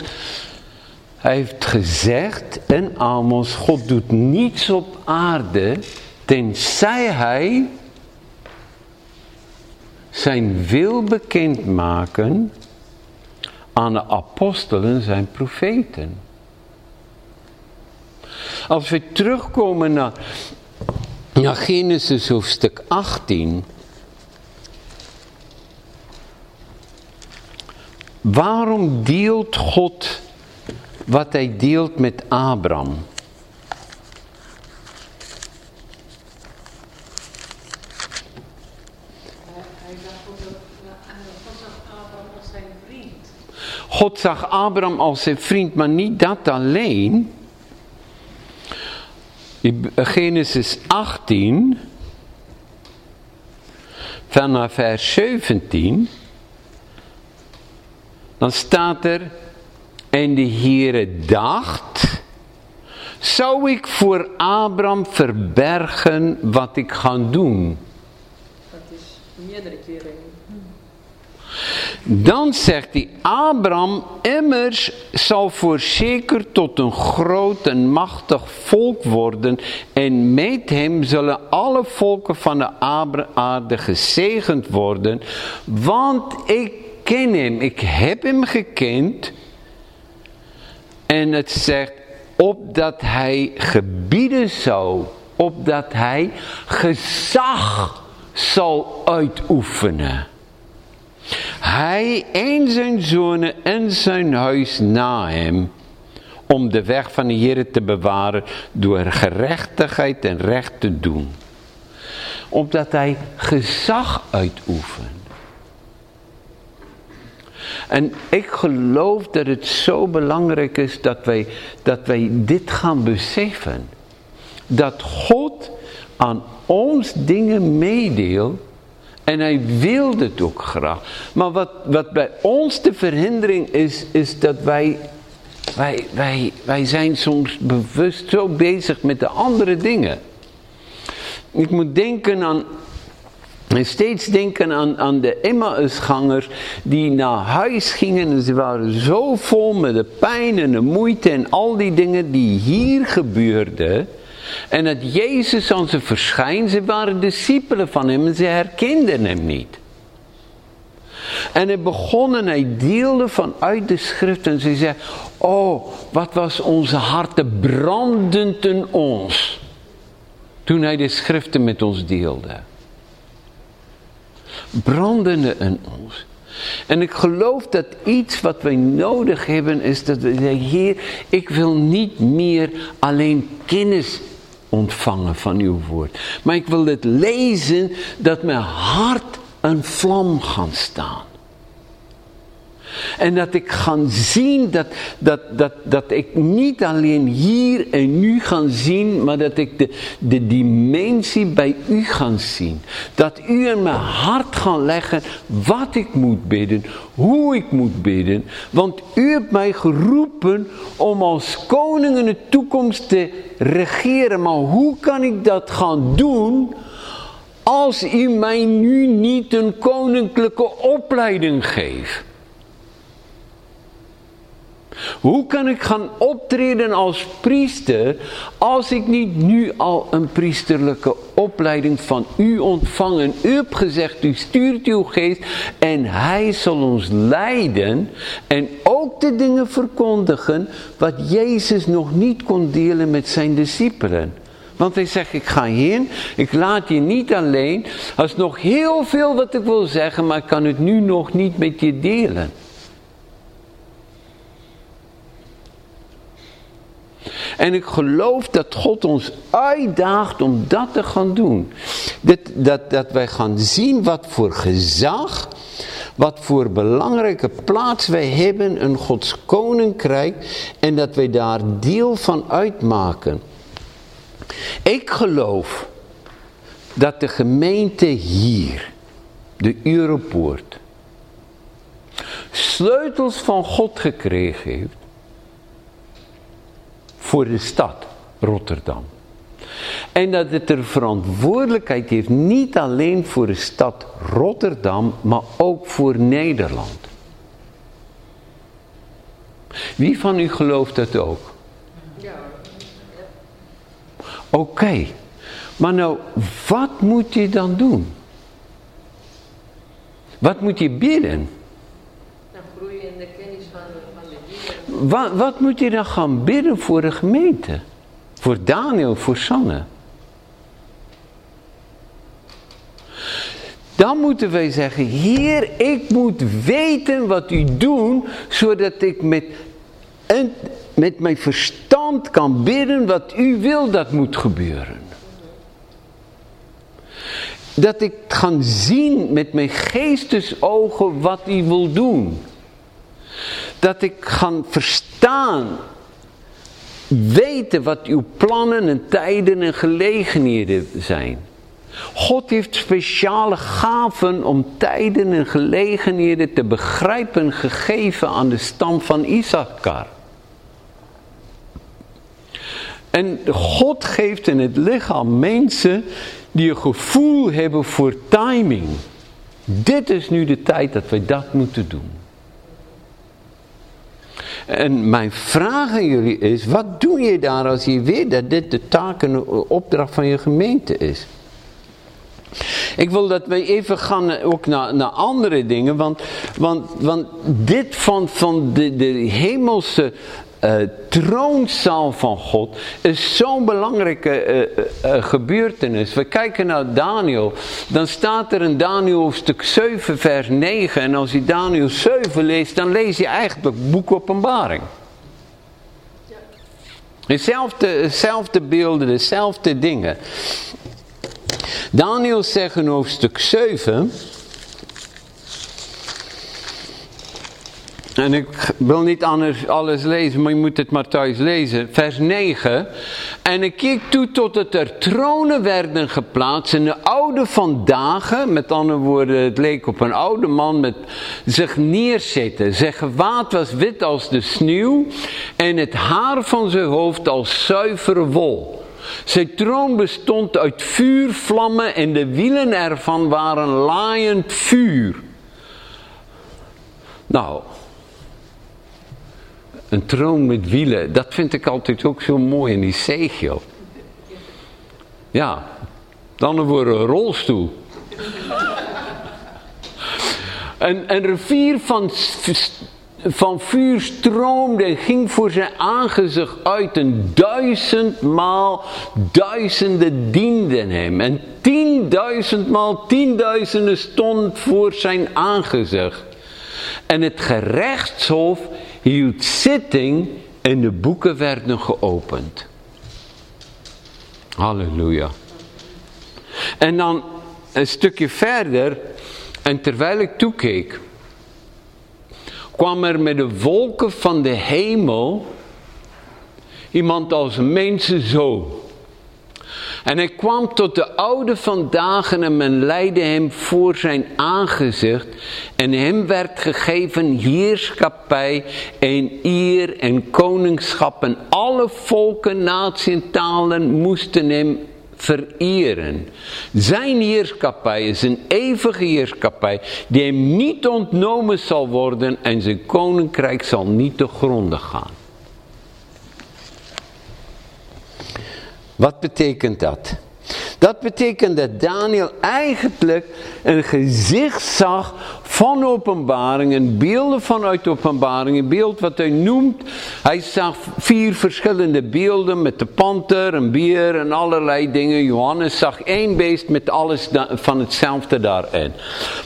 hij heeft gezegd in Amos, God doet niets op aarde tenzij hij zijn wil bekendmaken aan de apostelen, zijn profeten. Als we terugkomen naar, Genesis hoofdstuk 18. Waarom deelt God wat hij deelt met Abraham? God zag Abraham als zijn vriend, maar niet dat alleen. In Genesis 18, vanaf vers 17, dan staat er, en de Heere dacht, zou ik voor Abraham verbergen wat ik ga doen? Dat is meerdere keren. Dan zegt hij, Abraham immers zal voorzeker tot een groot en machtig volk worden en met hem zullen alle volken van de aarde gezegend worden, want ik ken hem, ik heb hem gekend. En het zegt, opdat hij gebieden zou, opdat hij gezag zal uitoefenen. Hij en zijn zonen en zijn huis na hem, om de weg van de Heer te bewaren door gerechtigheid en recht te doen. Opdat hij gezag uitoefent. En ik geloof dat het zo belangrijk is dat wij, dat wij dit gaan beseffen. Dat God aan ons dingen meedeelt en hij wil het ook graag. Maar wat, wat bij ons de verhindering is, is dat wij, wij, wij, wij zijn soms bewust zo bezig met de andere dingen. Ik moet denken aan, en steeds denken aan, aan de Emmausgangers die naar huis gingen en ze waren zo vol met de pijn en de moeite en al die dingen die hier gebeurden. En dat Jezus aan ze ze waren discipelen van hem en ze herkenden hem niet. En hij begon en hij deelde vanuit de schrift en ze zei, oh wat was onze harten brandend in ons. Toen hij de schriften met ons deelde. Brandende in ons. En ik geloof dat iets wat wij nodig hebben is dat we zeggen, Heer, ik wil niet meer alleen kennis ontvangen van uw woord. Maar ik wil het lezen dat mijn hart een vlam gaan staan. En dat ik ga zien dat, dat, dat, dat ik niet alleen hier en nu ga zien, maar dat ik de, de dimensie bij u ga zien. Dat u in mijn hart gaat leggen wat ik moet bidden, hoe ik moet bidden. Want u hebt mij geroepen om als koning in de toekomst te regeren. Maar hoe kan ik dat gaan doen als u mij nu niet een koninklijke opleiding geeft? Hoe kan ik gaan optreden als priester als ik niet nu al een priesterlijke opleiding van u ontvangen? U hebt gezegd, u stuurt uw geest en hij zal ons leiden en ook de dingen verkondigen wat Jezus nog niet kon delen met zijn discipelen. Want hij zegt, ik ga heen, ik laat je niet alleen. Er is nog heel veel wat ik wil zeggen, maar ik kan het nu nog niet met je delen. En ik geloof dat God ons uitdaagt om dat te gaan doen. Dat, dat, dat wij gaan zien wat voor gezag, wat voor belangrijke plaats wij hebben in Gods koninkrijk en dat wij daar deel van uitmaken. Ik geloof dat de gemeente hier, de Europoort, sleutels van God gekregen heeft voor de stad Rotterdam. En dat het er verantwoordelijkheid heeft niet alleen voor de stad Rotterdam, maar ook voor Nederland. Wie van u gelooft dat ook? Ja. Oké, maar nou, wat moet je dan doen? Wat moet je bidden? Dan groeien in de kennis van, van de Heer. Wat, wat moet je dan gaan bidden voor de gemeente? Voor Daniel, voor Sanne? Dan moeten wij zeggen, Heer, ik moet weten wat u doet, zodat ik met, met mijn verstand kan bidden wat u wil dat moet gebeuren. Dat ik kan zien met mijn geestesogen wat u wil doen. Dat ik ga verstaan, weten wat uw plannen en tijden en gelegenheden zijn. God heeft speciale gaven om tijden en gelegenheden te begrijpen gegeven aan de stam van Issachar. En God geeft in het lichaam mensen die een gevoel hebben voor timing. Dit is nu de tijd dat wij dat moeten doen. En mijn vraag aan jullie is, wat doe je daar als je weet dat dit de taak en opdracht van je gemeente is? Ik wil dat wij even gaan ook naar, naar andere dingen, want, want, want dit van, van de, de hemelse uh, troonzaal van God is zo'n belangrijke uh, uh, gebeurtenis. We kijken naar Daniel, dan staat er in Daniel hoofdstuk 7 vers 9 en als je Daniel 7 leest, dan lees je eigenlijk boek openbaring. Dezelfde, dezelfde beelden, dezelfde dingen. Daniel zegt in hoofdstuk 7. En ik wil niet anders alles lezen, maar je moet het maar thuis lezen. Vers 9. En ik keek toe tot het er tronen werden geplaatst en de oude van dagen, met andere woorden, het leek op een oude man met zich neerzitten. Zijn gewaad was wit als de sneeuw en het haar van zijn hoofd als zuivere wol. Zijn troon bestond uit vuurvlammen en de wielen ervan waren laaiend vuur. Nou, een troon met wielen, dat vind ik altijd ook zo mooi in die zegel. Ja, dan wordt een rolstoel. Een, een rivier van van vuur stroomde en ging voor zijn aangezicht uit en duizendmaal duizenden dienden hem. En tienduizendmaal tienduizenden stond voor zijn aangezicht. En het gerechtshof hield zitting en de boeken werden geopend. Halleluja. En dan een stukje verder, en terwijl ik toekeek, kwam er met de wolken van de hemel iemand als een mensenzoon. En hij kwam tot de oude van dagen en men leidde hem voor zijn aangezicht. En hem werd gegeven heerschappij en eer en koningschap. En alle volken, naties moesten hem vereren. Zijn heerschappij is een eeuwige heerschappij die hem niet ontnomen zal worden en zijn koninkrijk zal niet te gronden gaan. Wat betekent dat? Dat betekent dat Daniel eigenlijk een gezicht zag van openbaring, een beelden vanuit openbaring, een beeld wat hij noemt. Hij zag vier verschillende beelden met de panter, een beer en allerlei dingen. Johannes zag één beest met alles van hetzelfde daarin.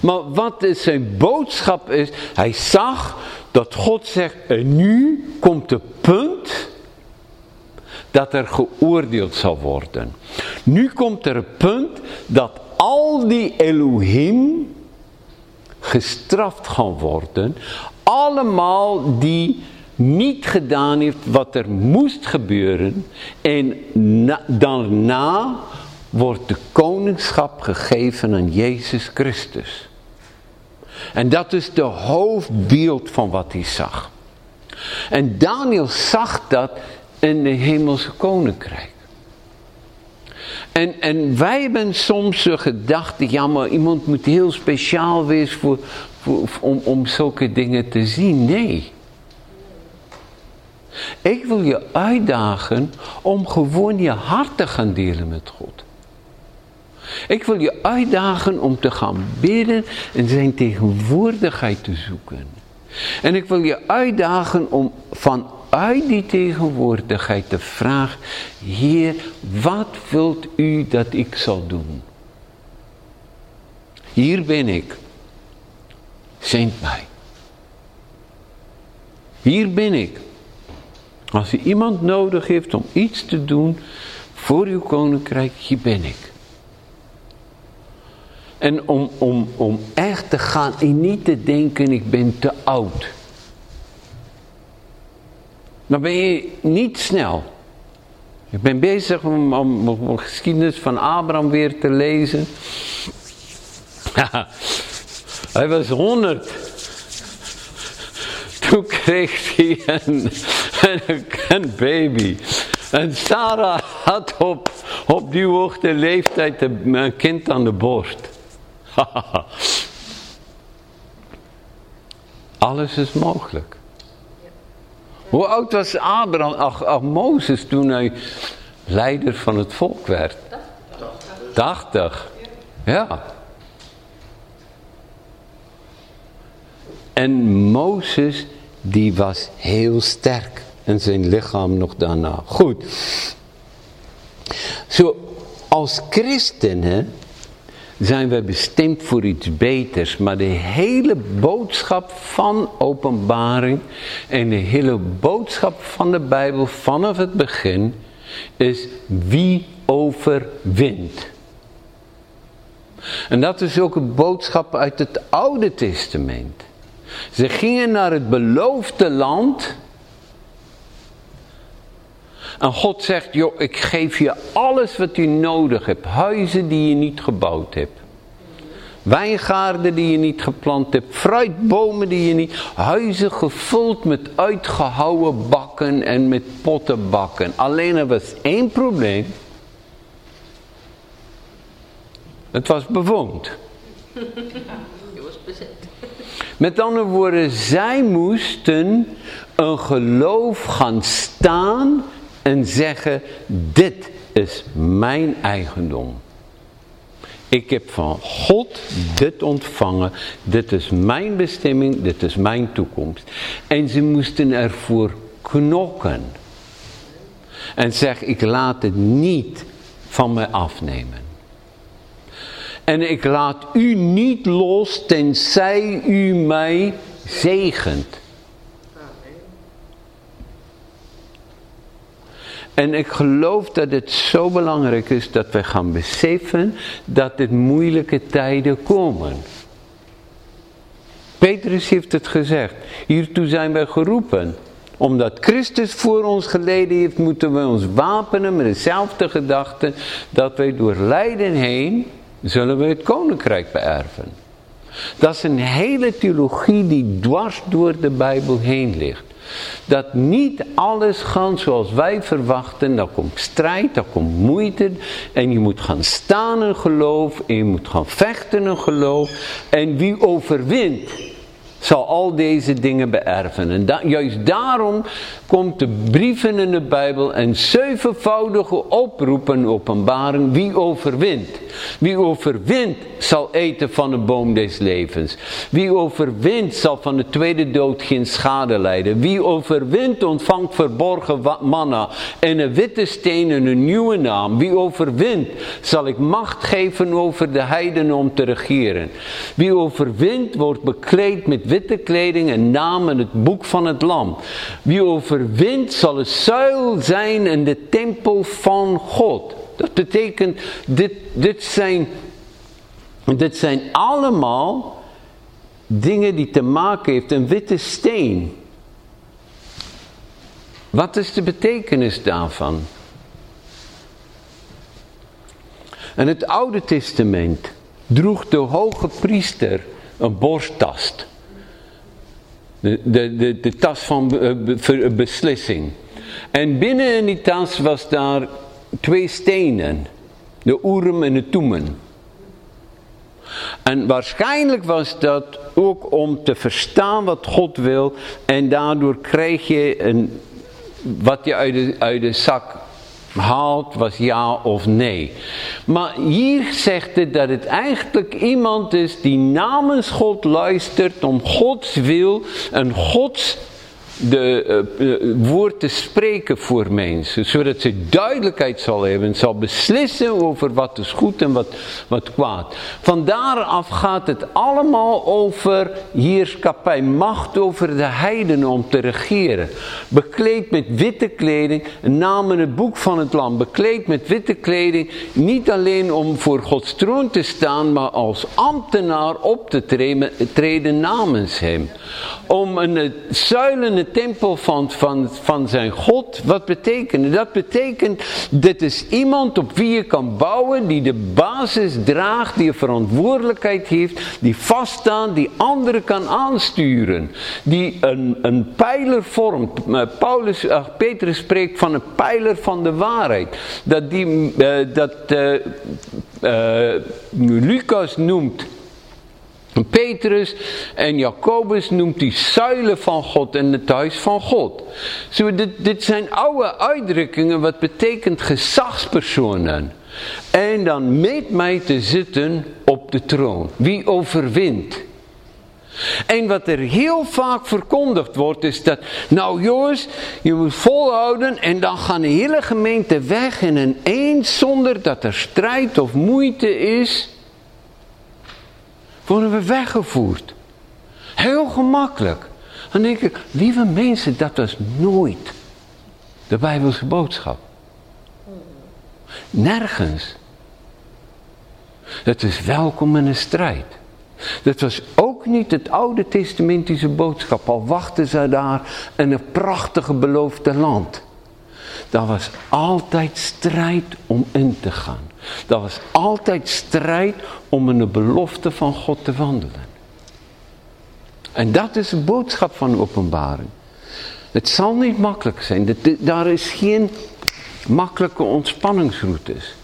Maar wat is zijn boodschap is, hij zag dat God zegt, en nu komt de punt dat er geoordeeld zal worden. Nu komt er een punt dat al die Elohim gestraft gaan worden. Allemaal die niet gedaan heeft wat er moest gebeuren. En daarna wordt de koningschap gegeven aan Jezus Christus. En dat is de hoofdbeeld van wat hij zag. En Daniel zag dat in de hemelse koninkrijk. En, en wij hebben soms de gedachte, ja maar iemand moet heel speciaal wezen voor, voor, om, om zulke dingen te zien. Nee. Ik wil je uitdagen om gewoon je hart te gaan delen met God. Ik wil je uitdagen om te gaan bidden en zijn tegenwoordigheid te zoeken. En ik wil je uitdagen om van uit die tegenwoordigheid de vraag, Heer, wat wilt u dat ik zal doen? Hier ben ik. Zend mij. Hier ben ik. Als u iemand nodig heeft om iets te doen voor uw koninkrijk, hier ben ik. En om, om, om echt te gaan en niet te denken, ik ben te oud. Dan ben je niet snel. Ik ben bezig om, om, de geschiedenis van Abraham weer te lezen. Hij was 100. Toen kreeg hij een, een, baby. En Sarah had op, op die hoogte leeftijd een kind aan de borst. Alles is mogelijk. Hoe oud was Abraham, ach, ach, Mozes toen hij leider van het volk werd? 80. Ja. En Mozes, die was heel sterk. En zijn lichaam nog daarna. Goed. Zo, als christenen zijn we bestemd voor iets beters. Maar de hele boodschap van openbaring en de hele boodschap van de Bijbel vanaf het begin is wie overwint. En dat is ook een boodschap uit het Oude Testament. Ze gingen naar het beloofde land. En God zegt, joh, ik geef je alles wat je nodig hebt. Huizen die je niet gebouwd hebt. Wijngaarden die je niet geplant hebt. Fruitbomen die je niet... Huizen gevuld met uitgehouwen bakken en met pottenbakken. Alleen er was één probleem. Het was bewoond. Je was bezet. Met andere woorden, zij moesten een geloof gaan staan en zeggen, dit is mijn eigendom. Ik heb van God dit ontvangen, dit is mijn bestemming, dit is mijn toekomst. En ze moesten ervoor knokken. En zeg, ik laat het niet van mij afnemen. En ik laat u niet los tenzij u mij zegent. En ik geloof dat het zo belangrijk is dat we gaan beseffen dat dit moeilijke tijden komen. Petrus heeft het gezegd. Hiertoe zijn wij geroepen. Omdat Christus voor ons geleden heeft, moeten we ons wapenen met dezelfde gedachte dat wij door lijden heen zullen we het koninkrijk beërven. Dat is een hele theologie die dwars door de Bijbel heen ligt. Dat niet alles gaat zoals wij verwachten. Dan komt strijd, dan komt moeite. En je moet gaan staan in geloof. En je moet gaan vechten in geloof. En wie overwint, zal al deze dingen beërven. En juist daarom komt de brieven in de Bijbel en zevenvoudige oproepen openbaren wie overwint. Wie overwint zal eten van de boom des levens. Wie overwint zal van de tweede dood geen schade lijden. Wie overwint ontvangt verborgen manna en een witte steen en een nieuwe naam. Wie overwint zal ik macht geven over de heidenen om te regeren. Wie overwint wordt bekleed met witte kleding en naam in het boek van het lam. Wie overwint zal een zuil zijn in de tempel van God. Dat betekent, dit, dit, zijn, dit zijn allemaal dingen die te maken heeft een witte steen. Wat is de betekenis daarvan? In het Oude Testament droeg de hoge priester een borsttast. De, de, de, tas van uh, beslissing. En binnen in die tas was daar twee stenen. De Urim en de Toemen. En waarschijnlijk was dat ook om te verstaan wat God wil. En daardoor krijg je een, wat je uit de, uit de zak haalt was ja of nee. Maar hier zegt het dat het eigenlijk iemand is die namens God luistert om Gods wil en Gods de, uh, woord te spreken voor mensen. Zodat ze duidelijkheid zal hebben. Zal beslissen over wat is goed en wat, wat kwaad. Van daaraf gaat het allemaal over heerschappij. Macht over de heidenen om te regeren. Bekleed met witte kleding. Namen het boek van het lam. Bekleed met witte kleding. Niet alleen om voor Gods troon te staan. Maar als ambtenaar op te treden, treden namens hem. Om een zuilende tempel van, van, van zijn God. Wat betekent dat? betekent, dit is iemand op wie je kan bouwen, die de basis draagt, die een verantwoordelijkheid heeft, die vaststaat, die anderen kan aansturen. Die een, een pijler vormt. Eh, Paulus, uh, Petrus spreekt van een pijler van de waarheid. Dat, die, uh, dat Lucas noemt Petrus en Jacobus noemt die zuilen van God en het huis van God. Zo, dit, dit zijn oude uitdrukkingen wat betekent gezagspersonen. En dan meet mij te zitten op de troon. Wie overwint? En wat er heel vaak verkondigd wordt is dat, nou jongens, je moet volhouden en dan gaan de hele gemeente weg in een eens zonder dat er strijd of moeite is worden we weggevoerd. Heel gemakkelijk. Dan denk ik, lieve mensen, dat was nooit de Bijbelse boodschap. Nergens. Het is welkom in een strijd. Dat was ook niet het oude testamentische boodschap, al wachten ze daar in een prachtige beloofde land. Dat was altijd strijd om in te gaan. Dat was altijd strijd om in de belofte van God te wandelen. En dat is de boodschap van de openbaring. Het zal niet makkelijk zijn. Daar is geen makkelijke ontspanningsroutes.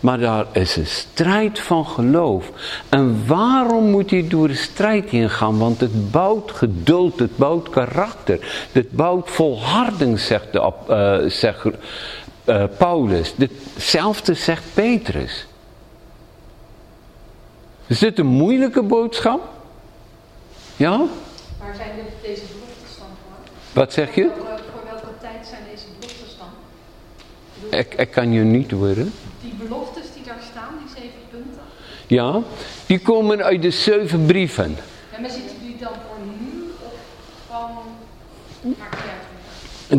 Maar daar is een strijd van geloof. En waarom moet je door de strijd heen gaan? Want het bouwt geduld, het bouwt karakter. Het bouwt volharding, zegt, de, zegt uh, Paulus. Hetzelfde zegt Petrus. Is dit een moeilijke boodschap? Ja? Waar zijn deze beloftes dan voor? Wat zeg je? Voor, welke tijd zijn deze beloftes dan? Ik, ik kan je niet horen. Die beloftes die daar staan, die zeven punten? Ja, die komen uit de zeven brieven. En maar zitten die dan voor nu of van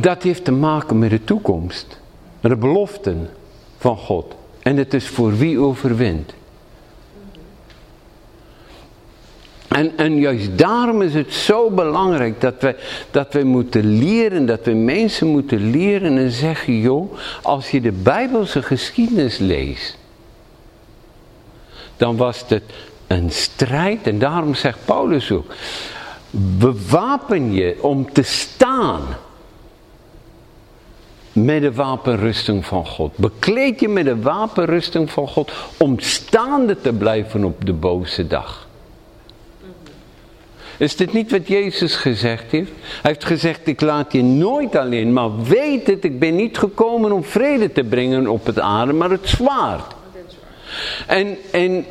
dat heeft te maken met de toekomst. De beloften van God. En het is voor wie overwint. En, en juist daarom is het zo belangrijk dat wij, dat wij moeten leren, dat wij mensen moeten leren en zeggen, joh, als je de Bijbelse geschiedenis leest, dan was het een strijd en daarom zegt Paulus ook, bewapen je om te staan met de wapenrusting van God. Bekleed je met de wapenrusting van God om staande te blijven op de boze dag. Is dit niet wat Jezus gezegd heeft? Hij heeft gezegd, ik laat je nooit alleen, maar weet het, ik ben niet gekomen om vrede te brengen op het aarde, maar het zwaard. En, en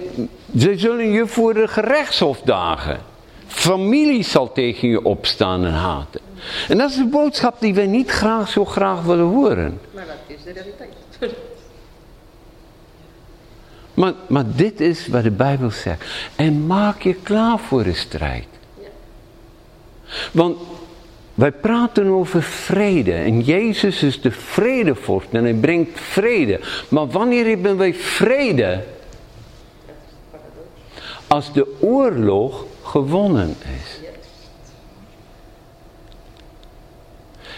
ze zullen je voor de gerechtshof dagen. Familie zal tegen je opstaan en haten. En dat is de boodschap die wij niet graag zo graag willen horen. Maar dat is de realiteit. Maar, maar dit is wat de Bijbel zegt. En maak je klaar voor de strijd. Want wij praten over vrede. En Jezus is de vredevorst. En hij brengt vrede. Maar wanneer hebben wij vrede? Als de oorlog gewonnen is.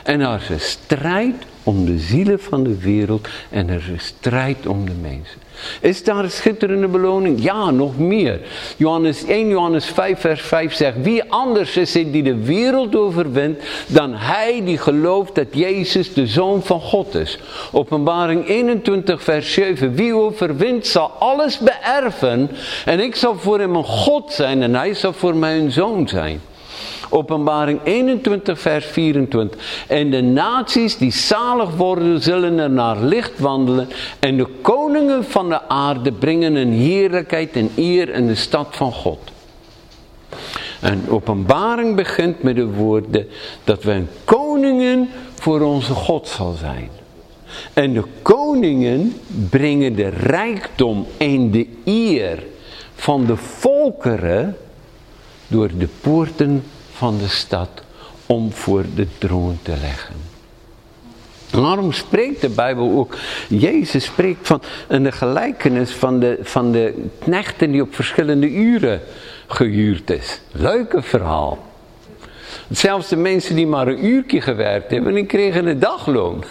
En er is een strijd om de zielen van de wereld en er is een strijd om de mensen. Is daar een schitterende beloning? Ja, nog meer. Johannes 1 Johannes 5 vers 5 zegt, wie anders is het die de wereld overwint dan hij die gelooft dat Jezus de Zoon van God is. Openbaring 21 vers 7, wie overwint zal alles beërven en ik zal voor hem een God zijn en hij zal voor mij een zoon zijn. Openbaring 21 vers 24. En de naties die zalig worden zullen er naar licht wandelen. En de koningen van de aarde brengen een heerlijkheid en eer in de stad van God. En openbaring begint met de woorden dat wij koningen voor onze God zal zijn. En de koningen brengen de rijkdom en de eer van de volkeren door de poorten van de stad om voor de troon te leggen. Waarom spreekt de Bijbel ook? Jezus spreekt van de gelijkenis van de, van de knechten die op verschillende uren gehuurd is. Leuke verhaal. Zelfs de mensen die maar een uurtje gewerkt hebben, die kregen een dagloon.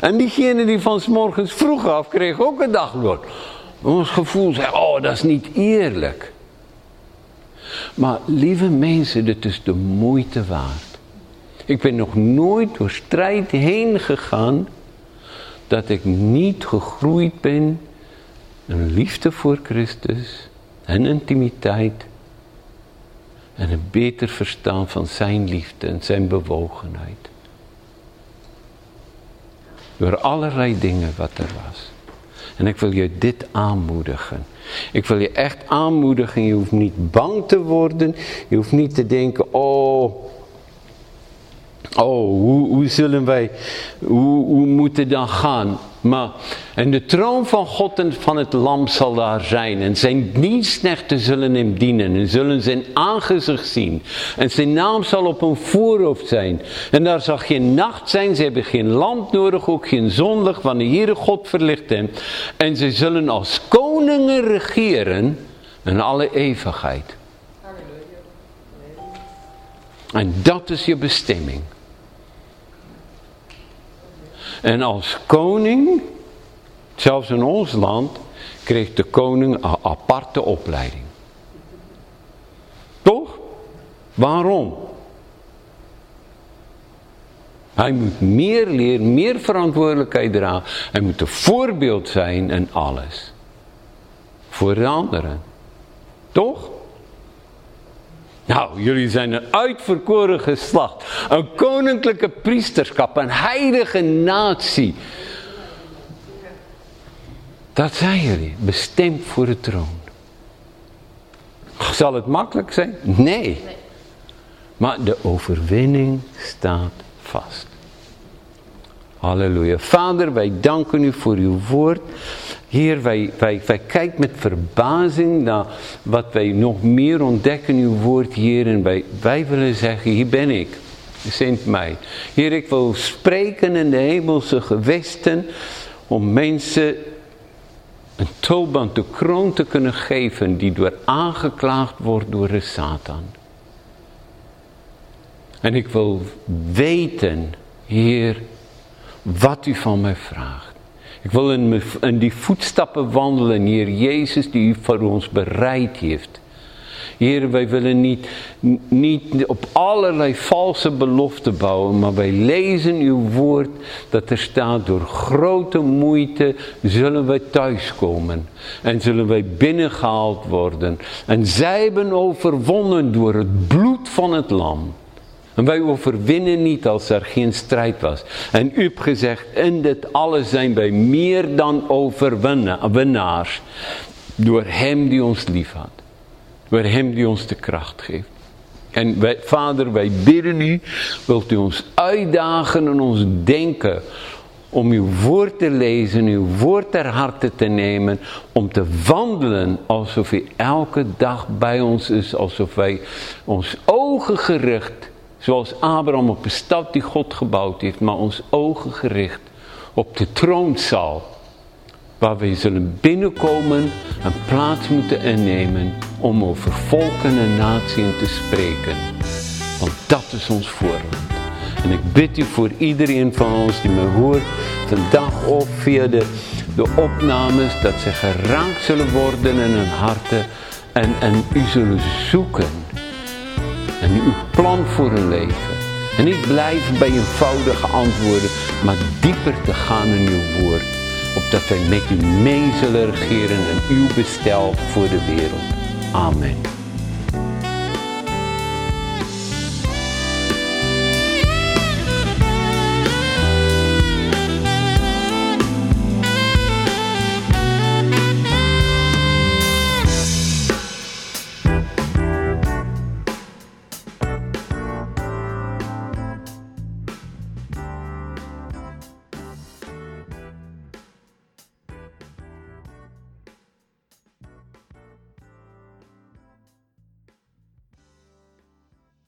En diegene die van morgens vroeg af kreeg ook een dagloon. Ons gevoel zei, oh dat is niet eerlijk. Maar lieve mensen, dit is de moeite waard. Ik ben nog nooit door strijd heen gegaan dat ik niet gegroeid ben in liefde voor Christus en intimiteit en een beter verstaan van zijn liefde en zijn bewogenheid. Door allerlei dingen wat er was. En ik wil je dit aanmoedigen. Ik wil je echt aanmoedigen. Je hoeft niet bang te worden. Je hoeft niet te denken, oh, oh, hoe, hoe zullen wij, hoe, hoe moet het dan gaan? Maar, en de troon van God en van het lam zal daar zijn. En zijn dienstknechten zullen hem dienen. En zullen zijn aangezicht zien. En zijn naam zal op hun voorhoofd zijn. En daar zal geen nacht zijn. Ze hebben geen lamp nodig. Ook geen zondag. Want de Heere God verlicht hem. En ze zullen als koningen regeren. In alle eeuwigheid. En dat is je bestemming. En als koning, zelfs in ons land, kreeg de koning een aparte opleiding. Toch? Waarom? Hij moet meer leren, meer verantwoordelijkheid dragen. Hij moet een voorbeeld zijn en alles. Voor de anderen. Toch? Nou, jullie zijn een uitverkoren geslacht. Een koninklijke priesterschap. Een heilige natie. Dat zijn jullie. Bestemd voor de troon. Zal het makkelijk zijn? Nee. Maar de overwinning staat vast. Halleluja. Vader, wij danken u voor uw woord. Heer, wij, wij, wij kijken met verbazing naar wat wij nog meer ontdekken in uw woord, Heer. En wij, wij willen zeggen, hier ben ik. Zend mij. Heer, ik wil spreken in de hemelse gewesten om mensen een tulband, de kroon te kunnen geven die door aangeklaagd wordt door de Satan. En ik wil weten, Heer, wat u van mij vraagt. Ik wil in, in die voetstappen wandelen, Heer Jezus, die u voor ons bereid heeft. Heer, wij willen niet, niet op allerlei valse beloften bouwen, maar wij lezen uw woord dat er staat, door grote moeite zullen wij thuiskomen en zullen wij binnengehaald worden. En zij hebben overwonnen door het bloed van het lam. En wij overwinnen niet als er geen strijd was. En u hebt gezegd, in dit alles zijn wij meer dan overwinnaars. Door hem die ons lief had. Door hem die ons de kracht geeft. En wij, vader, wij bidden u, wilt u ons uitdagen en ons denken om uw woord te lezen, uw woord ter harte te nemen, om te wandelen alsof u elke dag bij ons is, alsof wij ons ogen gericht Zoals Abraham op de stad die God gebouwd heeft, maar ons ogen gericht op de troonzaal. Waar we zullen binnenkomen en plaats moeten innemen om over volken en naties te spreken. Want dat is ons voorland. En ik bid u voor iedereen van ons die me hoort, vandaag of via de, de opnames, dat ze geraakt zullen worden in hun harten en, en u zullen zoeken en uw plan voor hun leven. En niet blijven bij eenvoudige antwoorden, maar dieper te gaan in uw woord. Opdat wij met u mee zullen regeren en uw bestel voor de wereld. Amen.